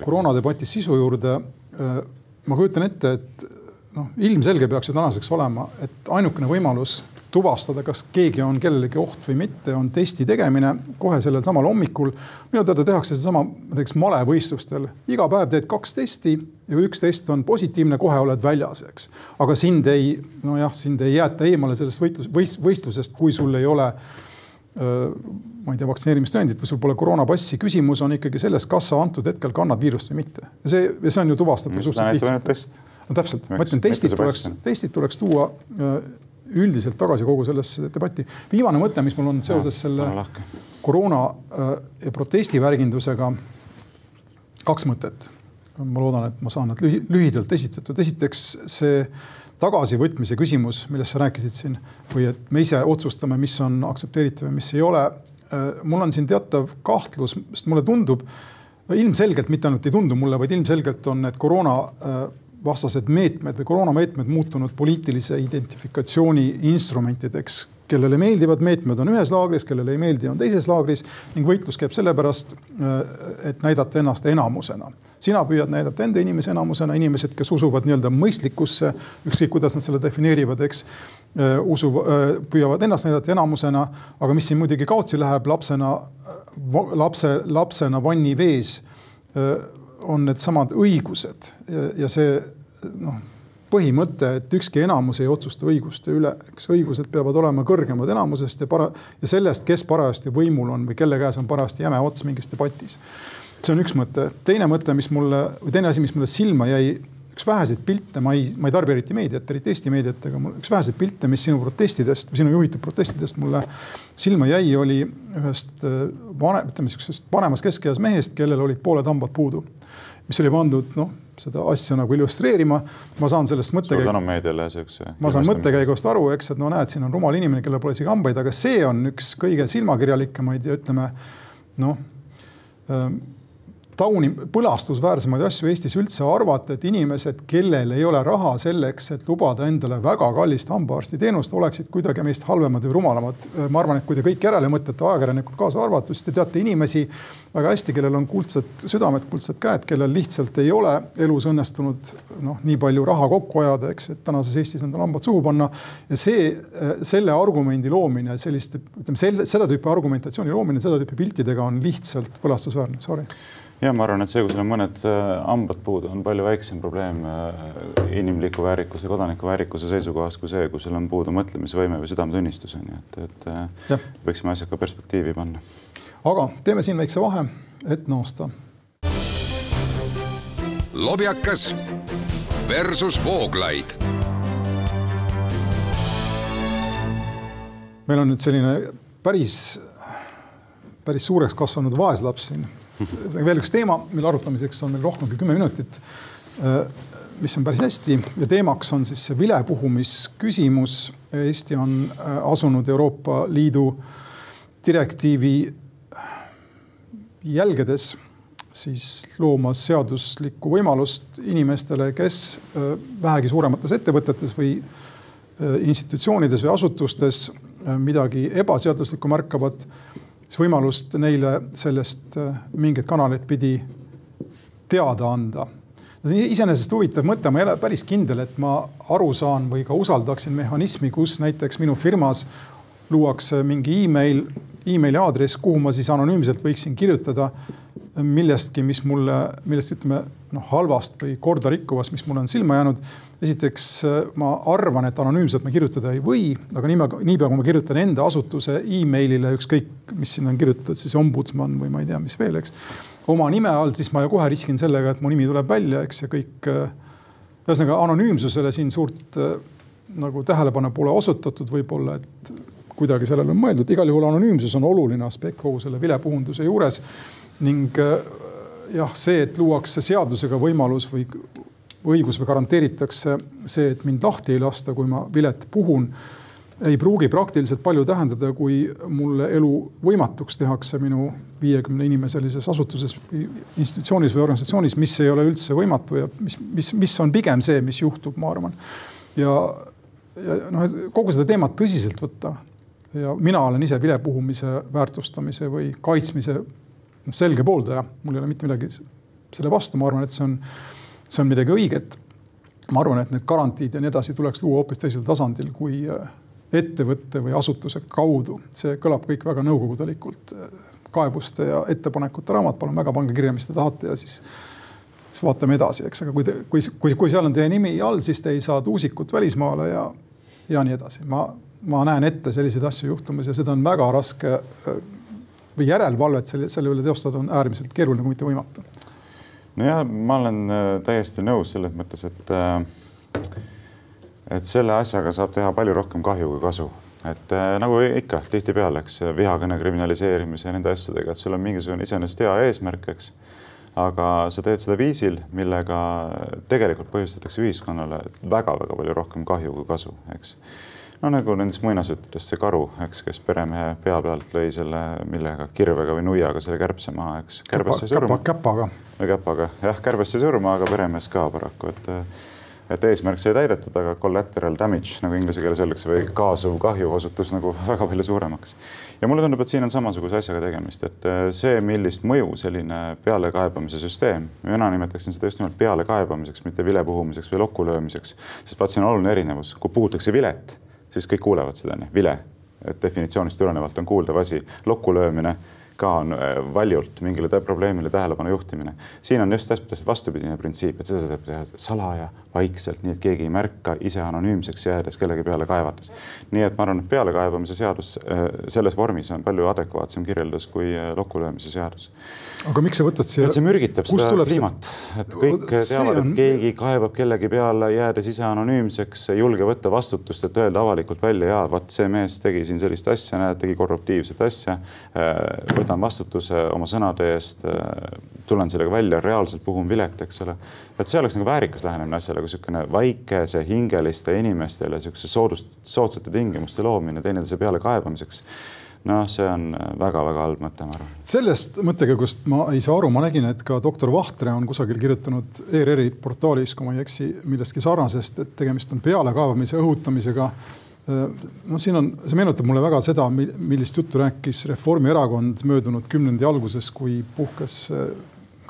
koroonadebati sisu juurde. Äh, ma kujutan ette, et noh, ilmselge peaks ju tänaseks olema, et ainukene võimalus tuvastada, kas keegi on kellelegi oht või mitte, on testi tegemine kohe sellel samal hommikul. minu teada tehakse sedasama näiteks malevõistlustel, iga päev teed kaks testi ja kui üks test on positiivne, kohe oled väljas, eks. aga sind ei, nojah, sind ei jäeta eemale sellest võitlus, võistlusest, kui sul ei ole ma ei tea, vaktsineerimistõendit või sul pole koroonapassi, küsimus on ikkagi selles, kas sa antud hetkel kannad viirust või mitte. ja see, ja see on ju tuvastatav suhteliselt lihtsalt. no täpselt, ma ütlen, testid tuleks, testid tuleks tuua üldiselt tagasi kogu sellesse debatti. viimane mõte, mis mul on seoses selle koroona ja protestivärgindusega. kaks mõtet. ma loodan, et ma saan nad lühidalt esitatud. esiteks see tagasivõtmise küsimus, millest sa rääkisid siin või et me ise otsustame, mis on aktsepteeritav ja mis ei ole. Äh, mul on siin teatav kahtlus, sest mulle tundub, ilmselgelt mitte ainult ei tundu mulle, vaid ilmselgelt on need koroona äh, vastased meetmed või koroonameetmed muutunud poliitilise identifikatsiooni instrumentideks kellele meeldivad meetmed, on ühes laagris, kellele ei meeldi, on teises laagris ning võitlus käib sellepärast, äh, et näidata ennast enamusena. sina püüad näidata enda inimese enamusena, inimesed, kes usuvad nii-öelda mõistlikkusse, ükskõik kuidas nad selle defineerivad, eks, äh, usu, äh, püüavad ennast näidata enamusena, aga mis siin muidugi kaotsi läheb lapsena, lapse, lapsena vannivees, on needsamad õigused ja, ja see noh põhimõte, et ükski enamus ei otsusta õiguste üle, eks õigused peavad olema kõrgemad enamusest ja para- ja sellest, kes parajasti võimul on või kelle käes on parajasti jäme ots mingis debatis. see on üks mõte. teine mõte, mis mulle või teine asi, mis mulle silma jäi, üks väheseid pilte, ma ei, ma ei tarbi eriti meediat, eriti Eesti meediat, aga mul üks väheseid pilte, mis sinu protestidest, sinu juhitud protestidest mulle silma jäi, oli ühest äh, vanem, ütleme sihukesest vanemas keskeas mehest, kellel olid pooled hambad puudu. mis oli pandud noh seda asja nagu illustreerima. ma saan sellest mõttekäigust. suur tänu meediale siukse. ma saan mõttekäigust aru, eks, et no näed, siin on rumal inimene, kellel pole isegi hambaid, aga see on üks kõige silmakirjalikemaid ja ütleme noh tauni, põlastusväärsemaid asju Eestis üldse arvata, et inimesed, kellel ei ole raha selleks, et lubada endale väga kallist hambaarstiteenust, oleksid kuidagi meist halvemad või rumalamad. ma arvan, et kui te kõik järele mõtlete, ajakirjanikud kaasa arvatud, siis te teate inimesi väga hästi, kellel on kuldsed südamed, kuldsed käed, kellel lihtsalt ei ole elus õnnestunud noh, nii palju raha kokku ajada, eks, et tänases Eestis endale hambad suhu panna. ja see, selle argumendi loomine, selliste, ütleme selle, seda tüüpi argumentatsiooni loomine, seda tüüpi piltidega on lihtsalt põlastusväärne, sorry ja ma arvan, et see, kui sul on mõned äh, hambad puudu, on palju väiksem probleem äh, inimliku väärikuse, kodaniku väärikuse seisukohast kui see, kui sul on puudu mõtlemisvõime või südametunnistus on ju, et, et äh, ja. võiksime asjad ka perspektiivi panna. aga teeme siin väikse vahe, et naasta. lobjakas versus Vooglaid. meil on nüüd selline päris, päris suureks kasvanud vaeslaps siin veel üks teema, mille arutamiseks on meil rohkem kui kümme minutit. Äh, mis on päris hästi ja teemaks on siis see vilepuhumisküsimus. Eesti on äh, asunud Euroopa Liidu direktiivi jälgedes siis loomas seaduslikku võimalust inimestele, kes äh, vähegi suuremates ettevõtetes või institutsioonides või asutustes midagi ebaseaduslikku märkavad siis võimalust neile sellest äh, mingeid kanaleid pidi teada anda. see on iseenesest huvitav mõte, ma ei ole päris kindel, et ma aru saan või ka usaldaksin mehhanismi, kus näiteks minu firmas luuakse mingi email, emaili aadress, kuhu ma siis anonüümselt võiksin kirjutada millestki, mis mulle, millest ütleme noh, halvast või korda rikkuvast, mis mulle on silma jäänud. Esiteks ma arvan, et anonüümselt ma kirjutada ei või, aga niipea, niipea kui ma kirjutan enda asutuse emailile, ükskõik, mis sinna on kirjutatud, siis ombudsman või ma ei tea, mis veel, eks. oma nime all, siis ma ju kohe riskin sellega, et mu nimi tuleb välja, eks ja kõik. ühesõnaga anonüümsusele siin suurt nagu tähelepanu pole osutatud, võib-olla, et kuidagi sellele on mõeldud, igal juhul anonüümsus on oluline aspekt kogu selle vilepuhunduse juures ning äh, jah, see, et luuakse seadusega võimalus või õigus või garanteeritakse see, et mind lahti ei lasta, kui ma vilet puhun, ei pruugi praktiliselt palju tähendada, kui mulle elu võimatuks tehakse minu viiekümne inimeselises asutuses või institutsioonis või organisatsioonis, mis ei ole üldse võimatu ja mis, mis, mis on pigem see, mis juhtub, ma arvan. ja, ja noh, kogu seda teemat tõsiselt võtta ja mina olen ise vilepuhumise väärtustamise või kaitsmise noh, selge pooldaja, mul ei ole mitte midagi selle vastu, ma arvan, et see on, see on midagi õiget. ma arvan, et need garantiid ja nii edasi tuleks luua hoopis teisel tasandil kui äh, ettevõtte või asutuse kaudu. see kõlab kõik väga nõukogudelikult. kaebuste ja ettepanekute raamat, palun väga, pange kirja, mis te tahate ja siis, siis vaatame edasi, eks, aga kui te, kui, kui, kui seal on teie nimi all, siis te ei saa tuusikut välismaale ja, ja nii edasi. ma, ma näen ette selliseid asju juhtumas ja seda on väga raske äh, või järelevalvet selle, selle üle teostada on äärmiselt keeruline, kui mitte võimatu. Nojah, ma olen äh, täiesti nõus selles mõttes, et äh, et selle asjaga saab teha palju rohkem kahju kui kasu. et nagu ikka tihtipeale, eks vihakõne kriminaliseerimise ja nende asjadega, et sul on mingisugune iseenesest hea eesmärk, eks. aga sa teed seda viisil, millega tegelikult põhjustatakse ühiskonnale väga-väga palju rohkem kahju kui kasu, eks no nagu nendes muinasjuttudest see karu, eks, kes peremehe pea pealt lõi selle millega, kirvega või nuiaga selle kärbse maha, eks. kärbes sai surma. käpaga. käpaga, jah, kärbes sai surma, aga peremees ka paraku, et et eesmärk sai täidetud, aga collateral damage nagu inglise keeles öeldakse või kaasuv kahju osutus nagu väga palju suuremaks. ja mulle tundub, et siin on samasuguse asjaga tegemist, et see, millist mõju selline pealekaebamise süsteem, mina nimetaksin seda just nimelt pealekaebamiseks, mitte vilepuhumiseks või lokkulöömiseks, sest vaat siin on oluline erinevus, kui puhutakse vilet siis kõik kuulevad seda, vile. et definitsioonist tulenevalt on kuuldav asi, lokkulöömine ka on äh, valjult mingile probleemile tähelepanu juhtimine. siin on just täpselt vastupidine printsiip, et seda saab teha salaja, vaikselt, nii et keegi ei märka, ise anonüümseks jäädes kellegi peale kaevates. nii et ma arvan, et pealekaebamise seadus äh, selles vormis on palju adekvaatsem kirjeldus kui äh, lokkulöömise seadus aga miks sa võtad siia? see mürgitab seda kliimat, et kõik teavad, et keegi kaebab kellegi peale, jäädes ise anonüümseks, ei julge võtta vastutust, et öelda avalikult välja, ja vot see mees tegi siin sellist asja, näed, tegi korruptiivset asja. Võtan vastutuse oma sõnade eest, tulen sellega välja, reaalselt puhun vilet, eks ole. et see oleks nagu väärikas lähenemine asjale, kui niisugune väikese hingeliste inimestele niisuguse soodust, soodsate tingimuste loomine teineteise peale kaebamiseks noh, see on väga-väga halb mõte, ma arvan. sellest mõttekäigust ma ei saa aru, ma nägin, et ka doktor Vahtre on kusagil kirjutanud ERR-i portaalis, kui ma ei eksi, millestki sarnasest, et tegemist on pealekaevamise õhutamisega. No siin on, see meenutab mulle väga seda, millist juttu rääkis Reformierakond möödunud kümnendi alguses, kui puhkes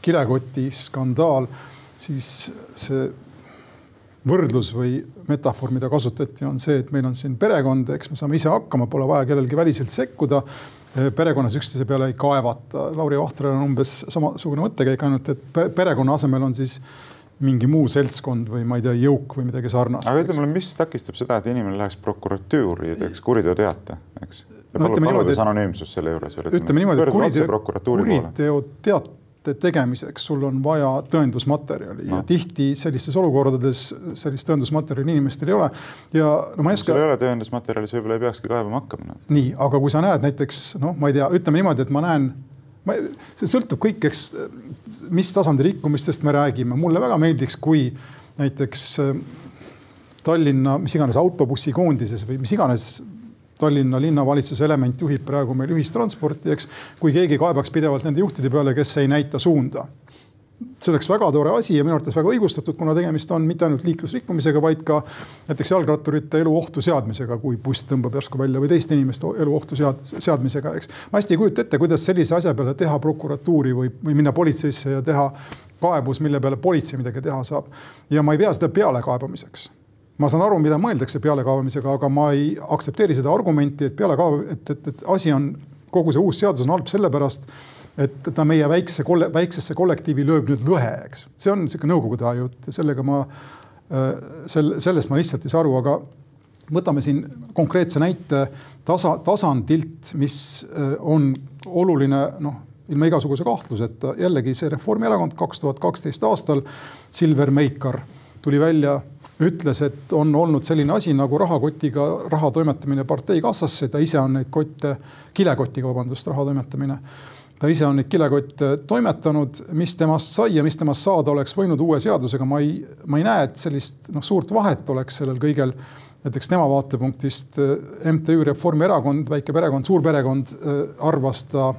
kilekoti skandaal, siis see võrdlus või metafoor, mida kasutati, on see, et meil on siin perekond, eks me saame ise hakkama, pole vaja kellelgi väliselt sekkuda. perekonnas üksteise peale ei kaevata. Lauri Vahtral on umbes samasugune mõttekäik, ainult et perekonna asemel on siis mingi muu seltskond või ma ei tea, jõuk või midagi sarnast. aga ütle mulle, mis takistab seda, et inimene läheks prokuratuuri ja teeks kuriteoteate, eks? no, paludes anonüümsust selle juures. ütleme niimoodi, et kuriteo, kuriteo teat-, tegemiseks sul on vaja tõendusmaterjali no. ja tihti sellistes olukordades sellist tõendusmaterjali inimestel ei ole. ja no ma ei oska. sul ei ole tõendusmaterjali, siis võib-olla ei peakski kaevama hakkama no.. nii, aga kui sa näed näiteks noh, ma ei tea, ütleme niimoodi, et ma näen ma, see sõltub kõik, eks, mis tasandi rikkumistest me räägime, mulle väga meeldiks, kui näiteks Tallinna, mis iganes autobussikoondises või mis iganes Tallinna linnavalitsuse element juhib praegu meil ühistransporti, eks. kui keegi kaebaks pidevalt nende juhtide peale, kes ei näita suunda. See oleks väga tore asi ja minu arvates väga õigustatud, kuna tegemist on mitte ainult liiklusrikkumisega, vaid ka näiteks jalgratturite elu ohtu seadmisega, kui buss tõmbab järsku välja või teiste inimeste elu ohtu sead, seadmisega, eks. ma hästi ei kujuta ette, kuidas sellise asja peale teha prokuratuuri või, või minna politseisse ja teha kaebus, mille peale politsei midagi teha saab. ja ma ei pea seda pealekaebamiseks ma saan aru, mida mõeldakse pealekaevamisega, aga ma ei aktsepteeri seda argumenti, et pealekaev, et, et, et asi on, kogu see uus seadus on halb sellepärast, et ta meie väikse, väiksesse kollektiivi lööb nüüd lõhe, eks. see on niisugune nõukogude aja jutt ja sellega ma, sel-, sellest ma lihtsalt ei saa aru, aga võtame siin konkreetse näite tasa, tasandilt, mis on oluline, noh, ilma igasuguse kahtluseta jällegi see Reformierakond kaks tuhat kaksteist aastal, Silver Meikar tuli välja ütles, et on olnud selline asi nagu rahakotiga raha toimetamine parteikassasse, ta ise on neid kotte, kilekotiga, vabandust, raha toimetamine. Ta ise on neid kilekotte toimetanud, mis temast sai ja mis temast saada oleks võinud uue seadusega, ma ei, ma ei näe, et sellist noh, suurt vahet oleks sellel kõigel. näiteks tema vaatepunktist MTÜ Reformierakond, väike perekond, suur perekond arvas ta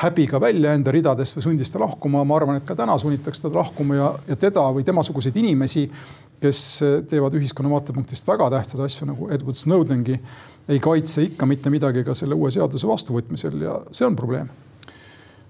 häbiga välja enda ridadest või sundis ta lahkuma. ma arvan, et ka täna sunnitakse teda lahkuma ja, ja teda või temasuguseid inimesi kes teevad ühiskonna vaatepunktist väga tähtsaid asju nagu Edward Snowdengi, ei kaitse ikka mitte midagi ka selle uue seaduse vastuvõtmisel ja see on probleem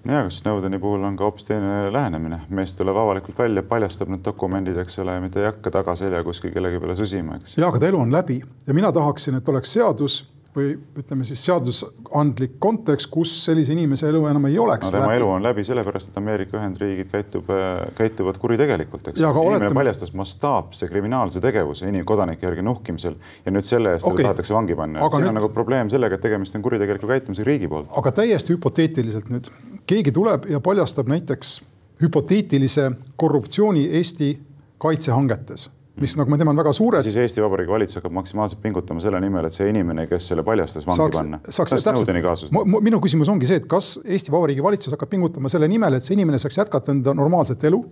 ja, Snowdeni puhul on ka hoopis teine lähenemine, mees tuleb avalikult välja, paljastab need dokumendid, eks ole, mitte ei hakka tagaselja kuskil kellegi peale sõsima, eks. ja, aga ta elu on läbi ja mina tahaksin, et oleks seadus või ütleme siis seadusandlik kontekst, kus sellise inimese elu enam ei oleks no,. tema läbi. elu on läbi sellepärast, et Ameerika Ühendriigid käitub, äh, käituvad kuritegelikult, eks. inimene oletame... paljastas mastaapse kriminaalse tegevuse inimkodanike järgi nuhkimisel ja nüüd selle eest okay. tahetakse vangi panna. siin nüüd... on nagu probleem sellega, et tegemist on kuritegeliku käitumisega riigi poolt. aga täiesti hüpoteetiliselt nüüd keegi tuleb ja paljastab näiteks hüpoteetilise korruptsiooni Eesti kaitsehangetes mis nagu ma tean, on väga suured. siis Eesti Vabariigi valitsus hakkab maksimaalselt pingutama selle nimel, et see inimene, kes selle paljastas, vangi saaks, panna. saaks täpselt, minu küsimus ongi see, et kas Eesti Vabariigi valitsus hakkab pingutama selle nimel, et see inimene saaks jätkata enda normaalset elu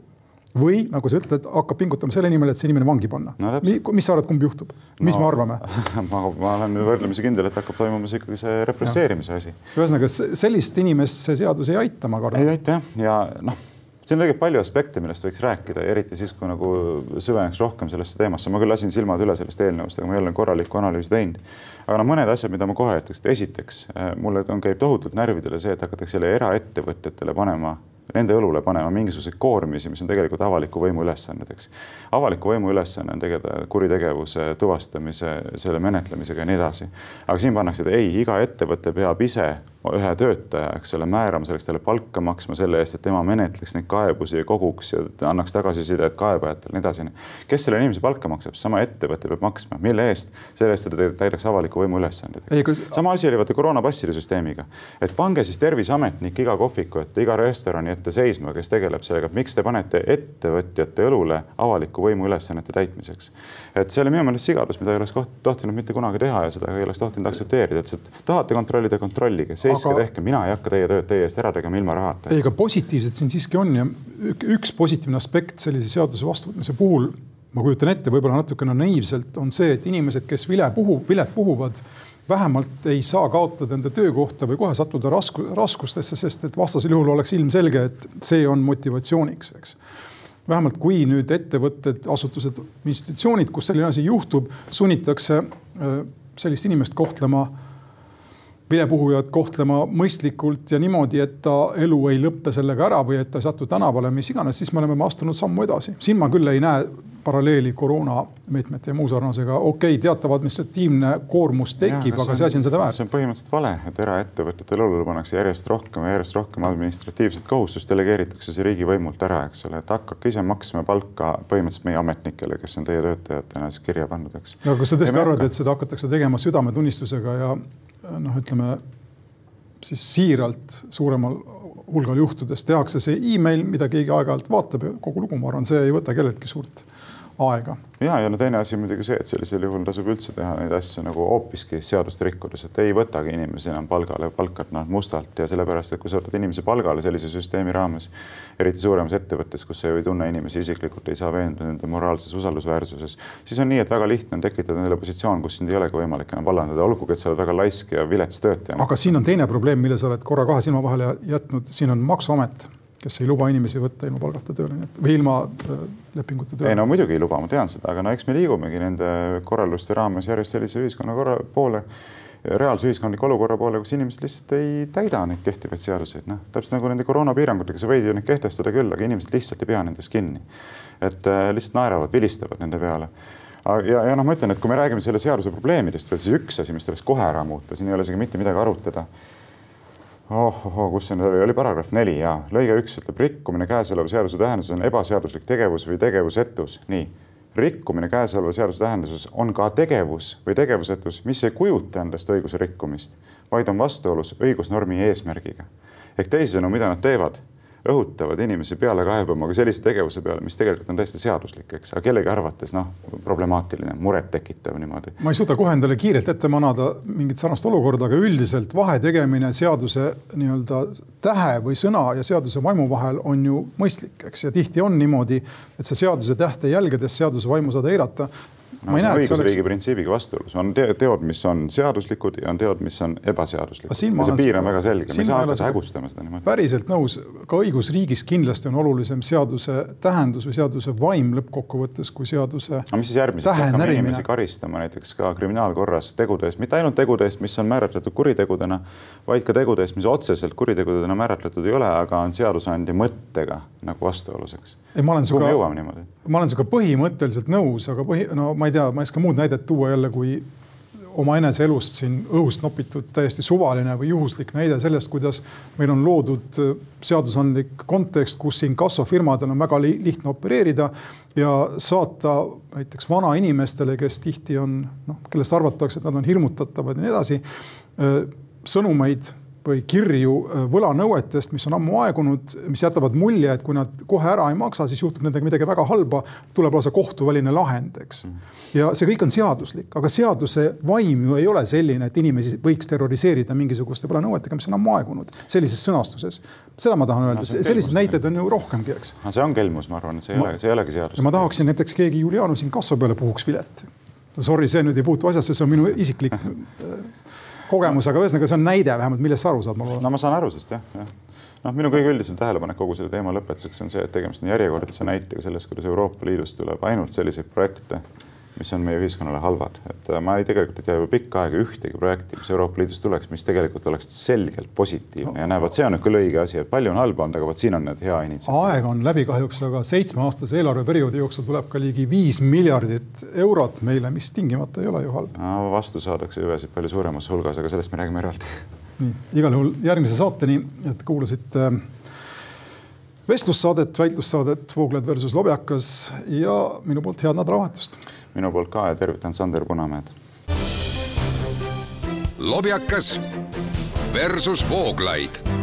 või nagu sa ütled, hakkab pingutama selle nimel, et see inimene vangi panna no,. mis sa arvad, kumb juhtub, mis no, me arvame ma, ma olen võrdlemisi kindel, et hakkab toimuma see ikkagi see represseerimise asi. ühesõnaga sellist inimest see seadus ei aita, ma kardan. ei aita jah, ja noh siin on tegelikult palju aspekte, millest võiks rääkida, eriti siis, kui nagu süveneks rohkem sellesse teemasse. ma küll lasin silmad üle sellest eelnõust, aga ma ei ole korralikku analüüsi teinud. aga no mõned asjad, mida ma kohe ütleks, et esiteks äh, mulle on, käib tohutult närvidele see, et hakatakse jälle eraettevõtjatele panema nende õlule panema mingisuguseid koormisi, mis on tegelikult avaliku võimu ülesanded, eks. avaliku võimu ülesanne on tegeleda kuritegevuse tuvastamise, selle menetlemisega ja nii edasi. aga siin pannakse, et ei, iga ettevõte peab ise ühe töötaja, eks ole, määrama selleks talle palka maksma selle eest, et tema menetleks neid kaebusi ja koguks ja annaks tagasisidet kaebajatele, nii edasi. kes selle inimese palka maksab, sama ettevõte peab maksma, mille eest? selle eest, et ta täidaks avaliku võimu ülesandeid. Kus... sama asi oli vaata koroonapasside süsteemiga, et pange siis terviseametnik iga kohviku ette, iga restorani ette seisma, kes tegeleb sellega, miks te panete ettevõtjate õlule avaliku võimu ülesannete täitmiseks. et see oli minu meelest sigadus, mida ei oleks tohtinud mitte kunagi teha ja seda ei oleks tohtinud aktsepteerida, ütles, et tahate kontrollida, kontrollige, seiske aga... tehke, mina ei hakka teie tööd teie eest ära tegema ilma rahata. ei, aga positiivset siin siiski on ja üks positiivne aspekt sellise seaduse vastuvõtmise puhul, ma kujutan ette, võib-olla natukene naiivselt, on see, et inimesed, kes vile puhu, vilet puhuvad vähemalt ei saa kaotada enda töökohta või kohe sattuda rasku, raskustesse, sest et vastasel juhul oleks ilmselge, et see on motivatsiooniks, eks. vähemalt kui nüüd ettevõtted, asutused, institutsioonid, kus selline asi juhtub, sunnitakse äh, sellist inimest kohtlema, vilepuhujat kohtlema mõistlikult ja niimoodi, et ta elu ei lõppe sellega ära või et ta ei satu tänavale, mis iganes, siis me oleme astunud sammu edasi. siin ma küll ei näe paralleeli koroonameetmete ja muu sarnasega, okei okay,, teatav administratiivne koormus tekib, aga see asi on seda väärt. see on põhimõtteliselt vale, et eraettevõtetele õlule pannakse järjest rohkem ja järjest rohkem administratiivset kohustust delegeeritakse see riigivõimult ära, eks ole, et hakake ise maksma palka põhimõtteliselt meie ametnikele, kes on teie töötajatena siis kirja pannud, eks. no kas sa tõesti arvad, et seda hakatakse tegema südametunnistusega ja noh, ütleme siis siiralt suuremal hulgal juhtudes tehakse see email, mida keegi aeg-ajalt vaatab ja kogu lugu, ma arvan, see ei võta kelleltki suurt aega. ja, ja no teine asi muidugi see, et sellisel juhul tasub üldse teha neid asju nagu hoopiski seadust rikkudes, et ei võtagi inimesi enam palgale, palkad noh mustalt ja sellepärast, et kui sa võtad inimesi palgale sellise süsteemi raames, eriti suuremas ettevõttes, kus sa ju ei tunne inimesi isiklikult, ei saa veenduda nende moraalses usaldusväärsuses, siis on nii, et väga lihtne on tekitada endale positsioon, kus sind ei olegi võimalik enam vallandada, olgugi et sa oled väga laisk ja vilets töötaja. aga siin on teine probleem, mille sa oled korra kahe silma vahele jätnud, siin on maksuamet kes ei luba inimesi võtta ilma palgata tööle või ilma äh, lepinguta tööle. ei no muidugi ei luba, ma tean seda, aga no eks me liigumegi nende korralduste raames järjest sellise ühiskonna korra poole, reaalse ühiskondliku olukorra poole, kus inimesed lihtsalt ei täida neid kehtivaid seaduseid, noh täpselt nagu nende koroonapiirangutega, sa võid ju neid kehtestada küll, aga inimesed lihtsalt ei pea nendest kinni. et äh, lihtsalt naeravad, vilistavad nende peale ja, ja noh, ma ütlen, et kui me räägime selle seaduse probleemidest veel, siis üks asi, mis tuleks kohe ära muuta, siin ei ole isegi mitte midagi arutada ohohoo, kus see nüüd oli, oli paragrahv neli ja lõige üks ütleb rikkumine käesoleva seaduse tähenduses on ebaseaduslik tegevus või tegevusetus, nii. rikkumine käesoleva seaduse tähenduses on ka tegevus või tegevusetus, mis ei kujuta endast õiguse rikkumist, vaid on vastuolus õigusnormi eesmärgiga. ehk teisisõnu, mida nad teevad õhutavad inimesi peale kaebama ka sellise tegevuse peale, mis tegelikult on täiesti seaduslik, eks, aga kellegi arvates noh, problemaatiline, murettekitav niimoodi. ma ei suuda kohe endale kiirelt ette manada mingit sarnast olukorda, aga üldiselt vahe tegemine seaduse nii-öelda tähe või sõna ja seaduse vaimu vahel on ju mõistlik, eks, ja tihti on niimoodi, et sa seaduse tähte jälgedes seaduse vaimu saad eirata no,. see on õigusriigi oleks... printsiibiga vastuolus, on teod, mis on seaduslikud ja on teod, mis on ebaseaduslikud. see piir on väga selge, me ei saa hakata hägustama seda niimoodi. päriselt nõus, ka õigusriigis kindlasti on olulisem seaduse tähendus või seaduse vaim lõppkokkuvõttes kui seaduse. aga mis siis järgmiseks, hakkame inimesi karistama näiteks ka kriminaalkorras tegude eest, mitte ainult tegude eest, mis on määratletud kuritegudena, vaid ka tegude eest, mis otseselt kuritegudena määratletud ei ole, aga on seadusandja mõttega nagu vastuolus, eks. kuhu me jõuame niimoodi? ma olen sinuga põhimõtteliselt nõus, aga põhi, no ma ei tea, ma ei oska muud näidet tuua jälle, kui omaenese elust siin õhust nopitud täiesti suvaline või juhuslik näide sellest, kuidas meil on loodud äh, seadusandlik kontekst, kus inkassofirmadel on väga li lihtne opereerida ja saata näiteks vanainimestele, kes tihti on noh, kellest arvatakse, et nad on hirmutatavad ja nii edasi, äh, sõnumeid või kirju äh, võlanõuetest, mis on ammu aegunud, mis jätavad mulje, et kui nad kohe ära ei maksa, siis juhtub nendega midagi väga halba, tuleb lausa kohtuväline lahend, eks. ja see kõik on seaduslik, aga seaduse vaim ju ei ole selline, et inimesi võiks terroriseerida mingisuguste võlanõuetega, mis on ammu aegunud sellises sõnastuses. seda ma tahan öelda no,, selliseid näiteid on ju rohkemgi, eks. no see on kelmus, ma arvan, et see ei ma, ole, see ei olegi seadus. ma tahaksin näiteks keegi Julianus inkasso peale puhuks vilet. Sorry, see nüüd ei puutu asjasse, see on minu isiklik kogemus, aga ühesõnaga see on näide vähemalt, millest sa aru saad. no ma saan aru sellest jah, jah. noh, minu kõige üldisem tähelepanek kogu selle teema lõpetuseks on see, et tegemist on järjekordse näitega sellest, kuidas Euroopa Liidust tuleb ainult selliseid projekte mis on meie ühiskonnale halvad, et äh, ma ei, tegelikult ei tea juba pikka aega ühtegi projekti, mis Euroopa Liidust tuleks, mis tegelikult oleks selgelt positiivne no, ja näe, vot see on nüüd küll õige asi, et palju on halba olnud, aga vot siin on need hea initsiatiiv. aeg on läbi kahjuks, aga seitsmeaastase eelarveperioodi jooksul tuleb ka ligi viis miljardit eurot meile, mis tingimata ei ole ju halb no,. vastu saadakse hüvesid palju suuremas hulgas, aga sellest me räägime eraldi. nii, igal juhul järgmise saateni, et kuulasite äh, vestlussaadet, väitlussaadet Vooglaid versus Lobjakas ja minu poolt head nädalavahetust minu poolt ka ja tervitan Sander Punamäed. lobjakas versus Vooglaid